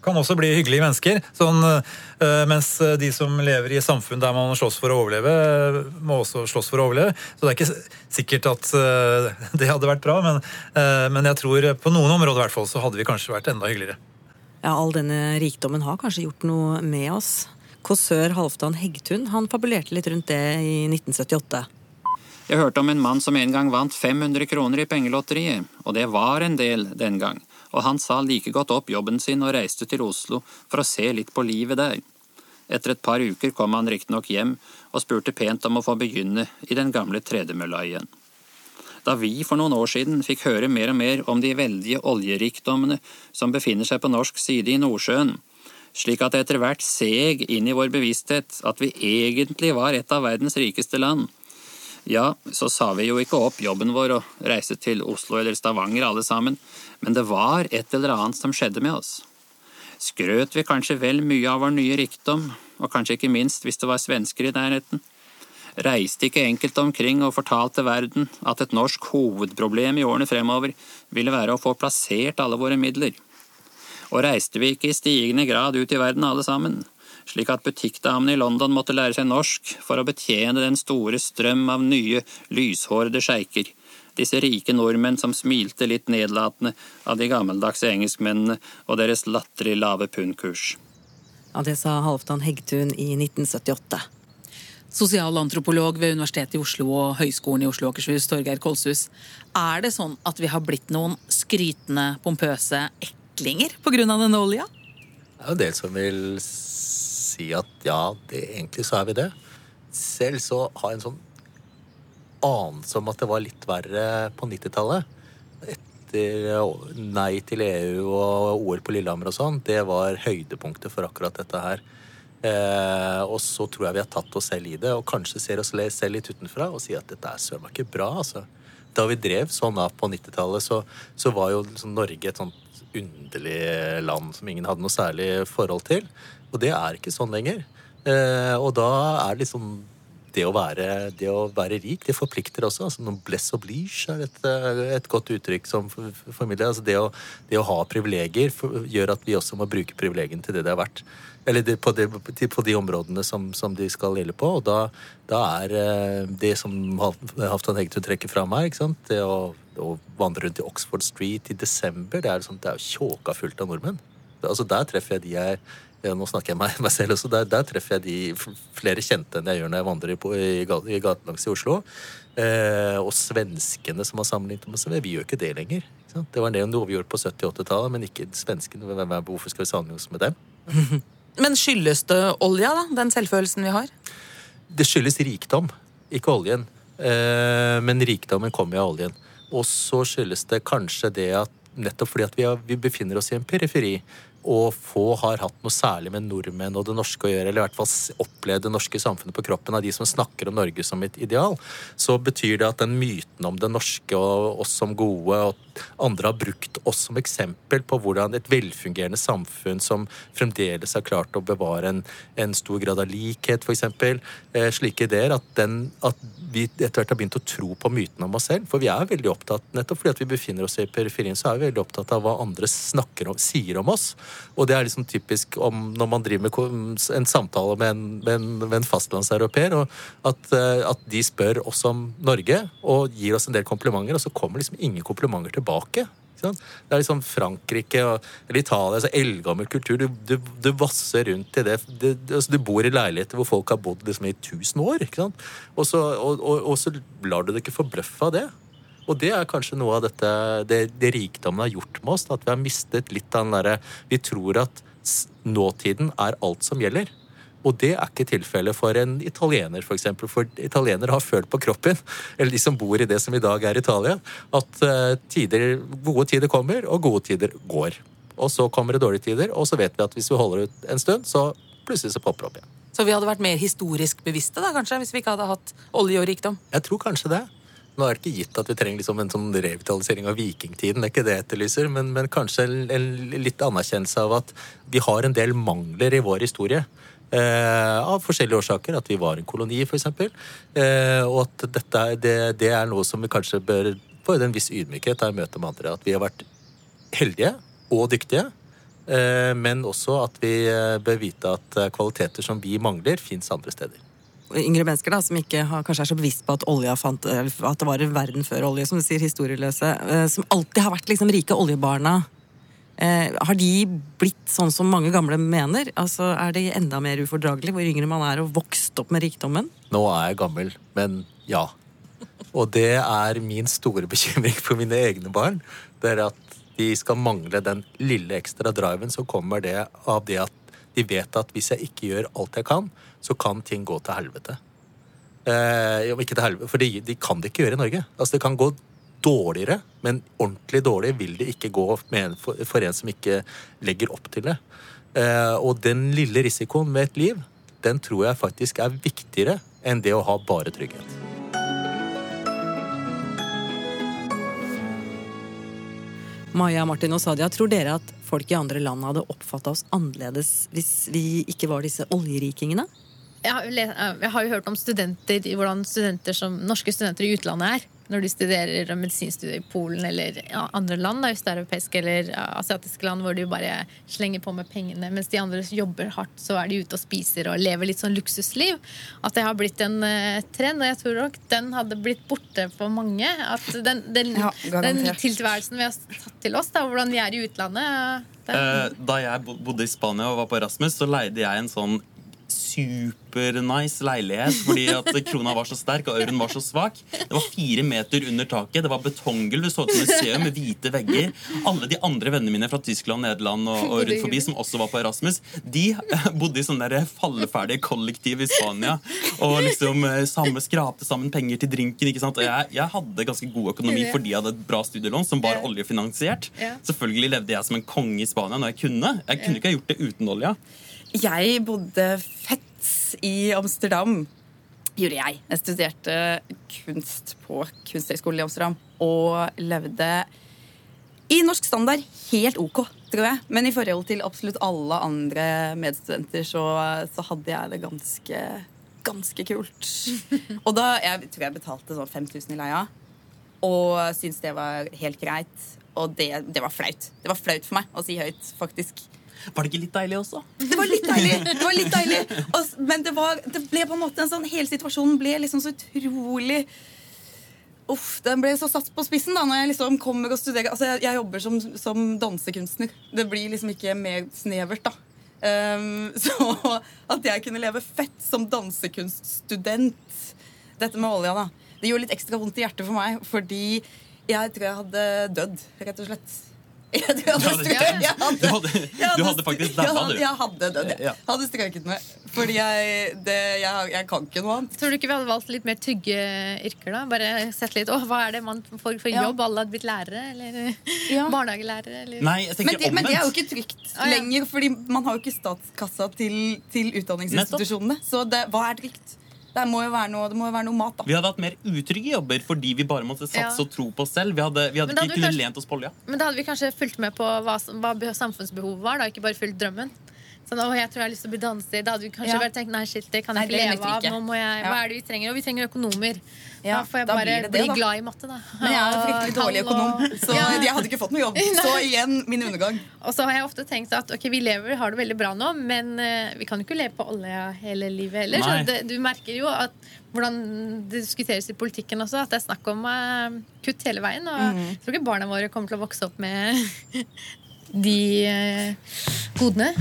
Kan også bli hyggelige mennesker. Sånn, eh, mens de som lever i samfunn der man slåss for å overleve, må også slåss for å overleve. Så det er ikke sikkert at eh, det hadde vært bra, men, eh, men jeg tror på noen områder i hvert fall så hadde vi kanskje vært enda hyggeligere. Ja, All denne rikdommen har kanskje gjort noe med oss. Kåsør Halvdan Heggtun han fabulerte litt rundt det i 1978. Jeg hørte om en mann som en gang vant 500 kroner i pengelotteriet, og det var en del den gang, og han sa like godt opp jobben sin og reiste til Oslo for å se litt på livet der. Etter et par uker kom han riktignok hjem og spurte pent om å få begynne i den gamle tredemølla igjen. Da vi for noen år siden fikk høre mer og mer om de veldige oljerikdommene som befinner seg på norsk side i Nordsjøen, slik at det etter hvert seg inn i vår bevissthet at vi egentlig var et av verdens rikeste land, ja, så sa vi jo ikke opp jobben vår og reiste til Oslo eller Stavanger alle sammen, men det var et eller annet som skjedde med oss. Skrøt vi kanskje vel mye av vår nye rikdom, og kanskje ikke minst hvis det var svensker i nærheten? Reiste ikke enkelte omkring og fortalte verden at et norsk hovedproblem i årene fremover ville være å få plassert alle våre midler? Og reiste vi ikke i stigende grad ut i verden alle sammen? Slik at butikkdamene i London måtte lære seg norsk for å betjene den store strøm av nye, lyshårede sjeiker, disse rike nordmenn som smilte litt nedlatende av de gammeldagse engelskmennene og deres latterlig lave pundkurs. Ja, Det sa Halvdan Heggtun i 1978. Sosialantropolog ved Universitetet i Oslo og Høgskolen i Oslo og Akershus, Torgeir Kolshus. Er det sånn at vi har blitt noen skrytende, pompøse eklinger pga. denne olja? Det er jo en del som vil si at ja, det, egentlig så er vi det. Selv så har jeg en sånn anelse om at det var litt verre på 90-tallet. Etter nei til EU og OL på Lillehammer og sånn, det var høydepunktet for akkurat dette her. Eh, og så tror jeg vi har tatt oss selv i det, og kanskje ser oss selv litt utenfra og sier at dette er søren meg ikke bra, altså. Da vi drev sånn av på 90-tallet, så, så var jo liksom Norge et sånt underlig land som ingen hadde noe særlig forhold til. Og det er ikke sånn lenger. Eh, og da er liksom det å, være, det å være rik, det forplikter også. altså Noblesse oblige er et, eh, et godt uttrykk som for- for- formidler. Altså det, å, det å ha privilegier gjør at vi også må bruke privilegiene til det det er verdt. Eller det, på, det, på de områdene som, som de skal gjelde på. Og da, da er eh, det som Hal- Halvdan Hegtun trekker fram her, det å, å vandre rundt i Oxford Street i desember, det er, sånn, det er tjåka fullt av nordmenn. Altså Der treffer jeg de jeg ja, nå snakker jeg meg, meg selv også. Der, der treffer jeg de flere kjente enn jeg gjør når jeg vandrer på- i, i i gatelangs i Oslo. Eh, og svenskene som har sammenlignet med seg. Vi gjør ikke det lenger. Ikke? Det var det noe vi gjorde på 70-80-tallet, men ikke svenskene. Hvem er- Hvorfor skal vi sammenligne oss med dem? Men skyldes det olja, da? Den selvfølelsen vi har? Det skyldes rikdom, ikke oljen. Eh, men rikdommen kommer jo av oljen. Og så skyldes det kanskje det at nettopp fordi at vi, er, vi befinner oss i en periferi, og få har hatt noe særlig med nordmenn og det norske å gjøre, eller i hvert fall opplevd det norske samfunnet på kroppen av de som snakker om Norge som et ideal, så betyr det at den myten om det norske og oss som gode, og andre har brukt oss som eksempel på hvordan et velfungerende samfunn som fremdeles har klart å bevare en, en stor grad av likhet, f.eks., eh, slike ideer, at, den, at vi etter hvert har begynt å tro på myten om oss selv. For vi er veldig opptatt, nettopp fordi at vi befinner oss i periferien, så er vi veldig opptatt av hva andre snakker om, sier om oss. Og det er liksom typisk om når man driver med en samtale med en, med en, med en fastlandseuropeer, at, eh, at de spør oss om Norge og gir oss en del komplimenter, og så kommer liksom ingen komplimenter tilbake. Det er liksom Frankrike og, eller Italia, altså eldgammel kultur. Du, du, du vasser rundt i det. Du, altså, du bor i leiligheter hvor folk har bodd liksom i tusen år. Og så, og, og, og så lar du deg ikke forbløffe av det. Og det er kanskje noe av dette, det, det rikdommen har gjort med oss. At vi har mistet litt av den derre Vi tror at nåtiden er alt som gjelder. Og det er ikke tilfellet for en italiener, f.eks. For, eksempel. for italienere har følt på kroppen, eller de som bor i det som i dag er Italia, at eh, tider, gode tider kommer, og gode tider går. Og så kommer det dårlige tider, og så vet vi at hvis vi holder ut en stund, så plutselig så popper det opp igjen. Så vi hadde vært mer historisk bevisste da, kanskje, hvis vi ikke hadde hatt olje og rikdom? Jeg tror kanskje det. Nå er det ikke gitt at vi trenger liksom en sånn revitalisering av vikingtiden, det er ikke det jeg etterlyser, men, men kanskje en, en litt anerkjennelse av at vi har en del mangler i vår historie. Eh, av forskjellige årsaker. At vi var en koloni, f.eks. Eh, og at dette, det, det er noe som vi kanskje bør få en viss ydmykhet av i møte med andre. At vi har vært heldige og dyktige. eh, Men også at vi eh, bør vite at eh, kvaliteter som vi mangler, fins andre steder. Yngre mennesker da, som ikke har, kanskje er så bevisst på at fant, at det var en verden før olje, som du sier, historieløse, eh, som alltid har vært liksom rike oljebarna. Eh, har de blitt sånn som mange gamle mener? Altså, Er det enda mer ufordragelig hvor yngre man er og vokst opp med rikdommen? Nå er jeg gammel, men ja. Og det er min store bekymring for mine egne barn. Det er at de skal mangle den lille ekstra driven som kommer det av det at de vet at hvis jeg ikke gjør alt jeg kan, så kan ting gå til helvete. Eh, ikke til helvete, for de, de kan det ikke gjøre i Norge. Altså Det kan gå dårligere, men ordentlig dårlig vil det ikke gå en, for, for en som ikke legger opp til det. Eh, og den lille risikoen med et liv, den tror jeg faktisk er viktigere enn det å ha bare trygghet. Maja, Martin og Sadia, tror dere at folk i andre land hadde oppfatta oss annerledes hvis vi ikke var disse oljerikingene? Jeg har, jo jeg har jo hørt om studenter, hvordan studenter som, norske studenter i utlandet er. Når de studerer medisinstudier i Polen eller ja, andre land, da, østeuropeiske eller asiatiske land, hvor de bare slenger på med pengene, mens de andre jobber hardt, så er de ute og spiser og lever litt sånn luksusliv. At det har blitt en uh, trend, og jeg tror nok den hadde blitt borte for mange. At den, den, Ja, den tilværelsen vi har tatt til oss, da, hvordan de er i utlandet det, Eh, Da jeg bodde i Spania og var på Erasmus, så leide jeg en sånn supernice leilighet fordi at krona var så sterk og euroen var så svak. Det var fire meter under taket, det var betonggulv, det så ut som museum med hvite vegger. Alle de andre vennene mine fra Tyskland, Nederland og, og rundt forbi som også var på Erasmus, de bodde i sånne der falleferdige kollektiv i Spania og liksom eh, samme, skrapte sammen penger til drinken. ikke sant? Og jeg, jeg hadde ganske god økonomi fordi jeg hadde et bra studielån som var oljefinansiert. Selvfølgelig levde jeg som en konge i Spania når jeg kunne. Jeg kunne ikke ha gjort det uten olja. Jeg bodde fett i Amsterdam. Gjorde jeg. Jeg studerte kunst på Kunsthøgskolen i Amsterdam. Og levde i norsk standard helt ok, tror jeg. Men i forhold til absolutt alle andre medstudenter så, så hadde jeg det ganske, ganske kult. Og da Jeg tror jeg betalte sånn 5000 i leia. Og syntes det var helt greit. Og det, det var flaut. Det var flaut for meg å si høyt, faktisk. Var det ikke litt deilig også? Det var litt deilig. Det var litt deilig. Og, men det, var, det ble på en måte en sånn Hele situasjonen ble liksom så utrolig Uff, Den ble så satt på spissen da når jeg liksom kommer og studerer. Altså, jeg, jeg jobber som, som dansekunstner. Det blir liksom ikke mer snevert, da. Um, så at jeg kunne leve fett som dansekunststudent Dette med olja, da. Det gjorde litt ekstra vondt i hjertet for meg, fordi jeg tror jeg hadde dødd, rett og slett. Jeg hadde, Du hadde- strøket- jeg hadde- Du hadde, du hadde faktisk dabba, du. jeg hadde jeg. Hadde strøket meg. Fordi jeg, det, jeg, jeg kan ikke noe annet. Tror du ikke vi hadde valgt litt mer trygge yrker? da? Bare sett litt, åh, Hva er det man får for Ja. jobb? Alle hadde blitt lærere? Eller barnehagelærere? Eller? men, det, men det er jo ikke trygt lenger, fordi man har jo ikke statskassa til, til utdanningsinstitusjonene. Så det, hva er trygt? Det må jo være noe, det må jo være noe mat, da. Vi hadde hatt mer utrygge jobber fordi vi bare måtte satse Ja. og tro på oss selv. Vi hadde, vi hadde ikke kunnet lent oss på olja. Men da hadde vi kanskje fulgt med på hva, hva samfunnsbehovet var, da, ikke bare fulgt drømmen. Sånn, å, jeg tror jeg har lyst til å bli danser. Da hadde vi kanskje Ja. bare tenkt nei, shit, det kan Nei, jeg ikke leve av. Nå må jeg, Ja. Hva er det vi trenger? Og vi trenger økonomer. Ja, da får jeg da bare det bli da. glad i matte, da. Men jeg er fryktelig dårlig økonom, så Ja. jeg hadde ikke fått noe jobb. Så igjen min undergang. Og så har jeg ofte tenkt at ok, vi lever, har det veldig bra nå, men uh, vi kan jo ikke leve på olje hele livet heller. Så det, du merker jo at hvordan det diskuteres i politikken også, at det er snakk om uh, kutt hele veien. Og mm. jeg tror ikke barna våre kommer til å vokse opp med de uh, godene.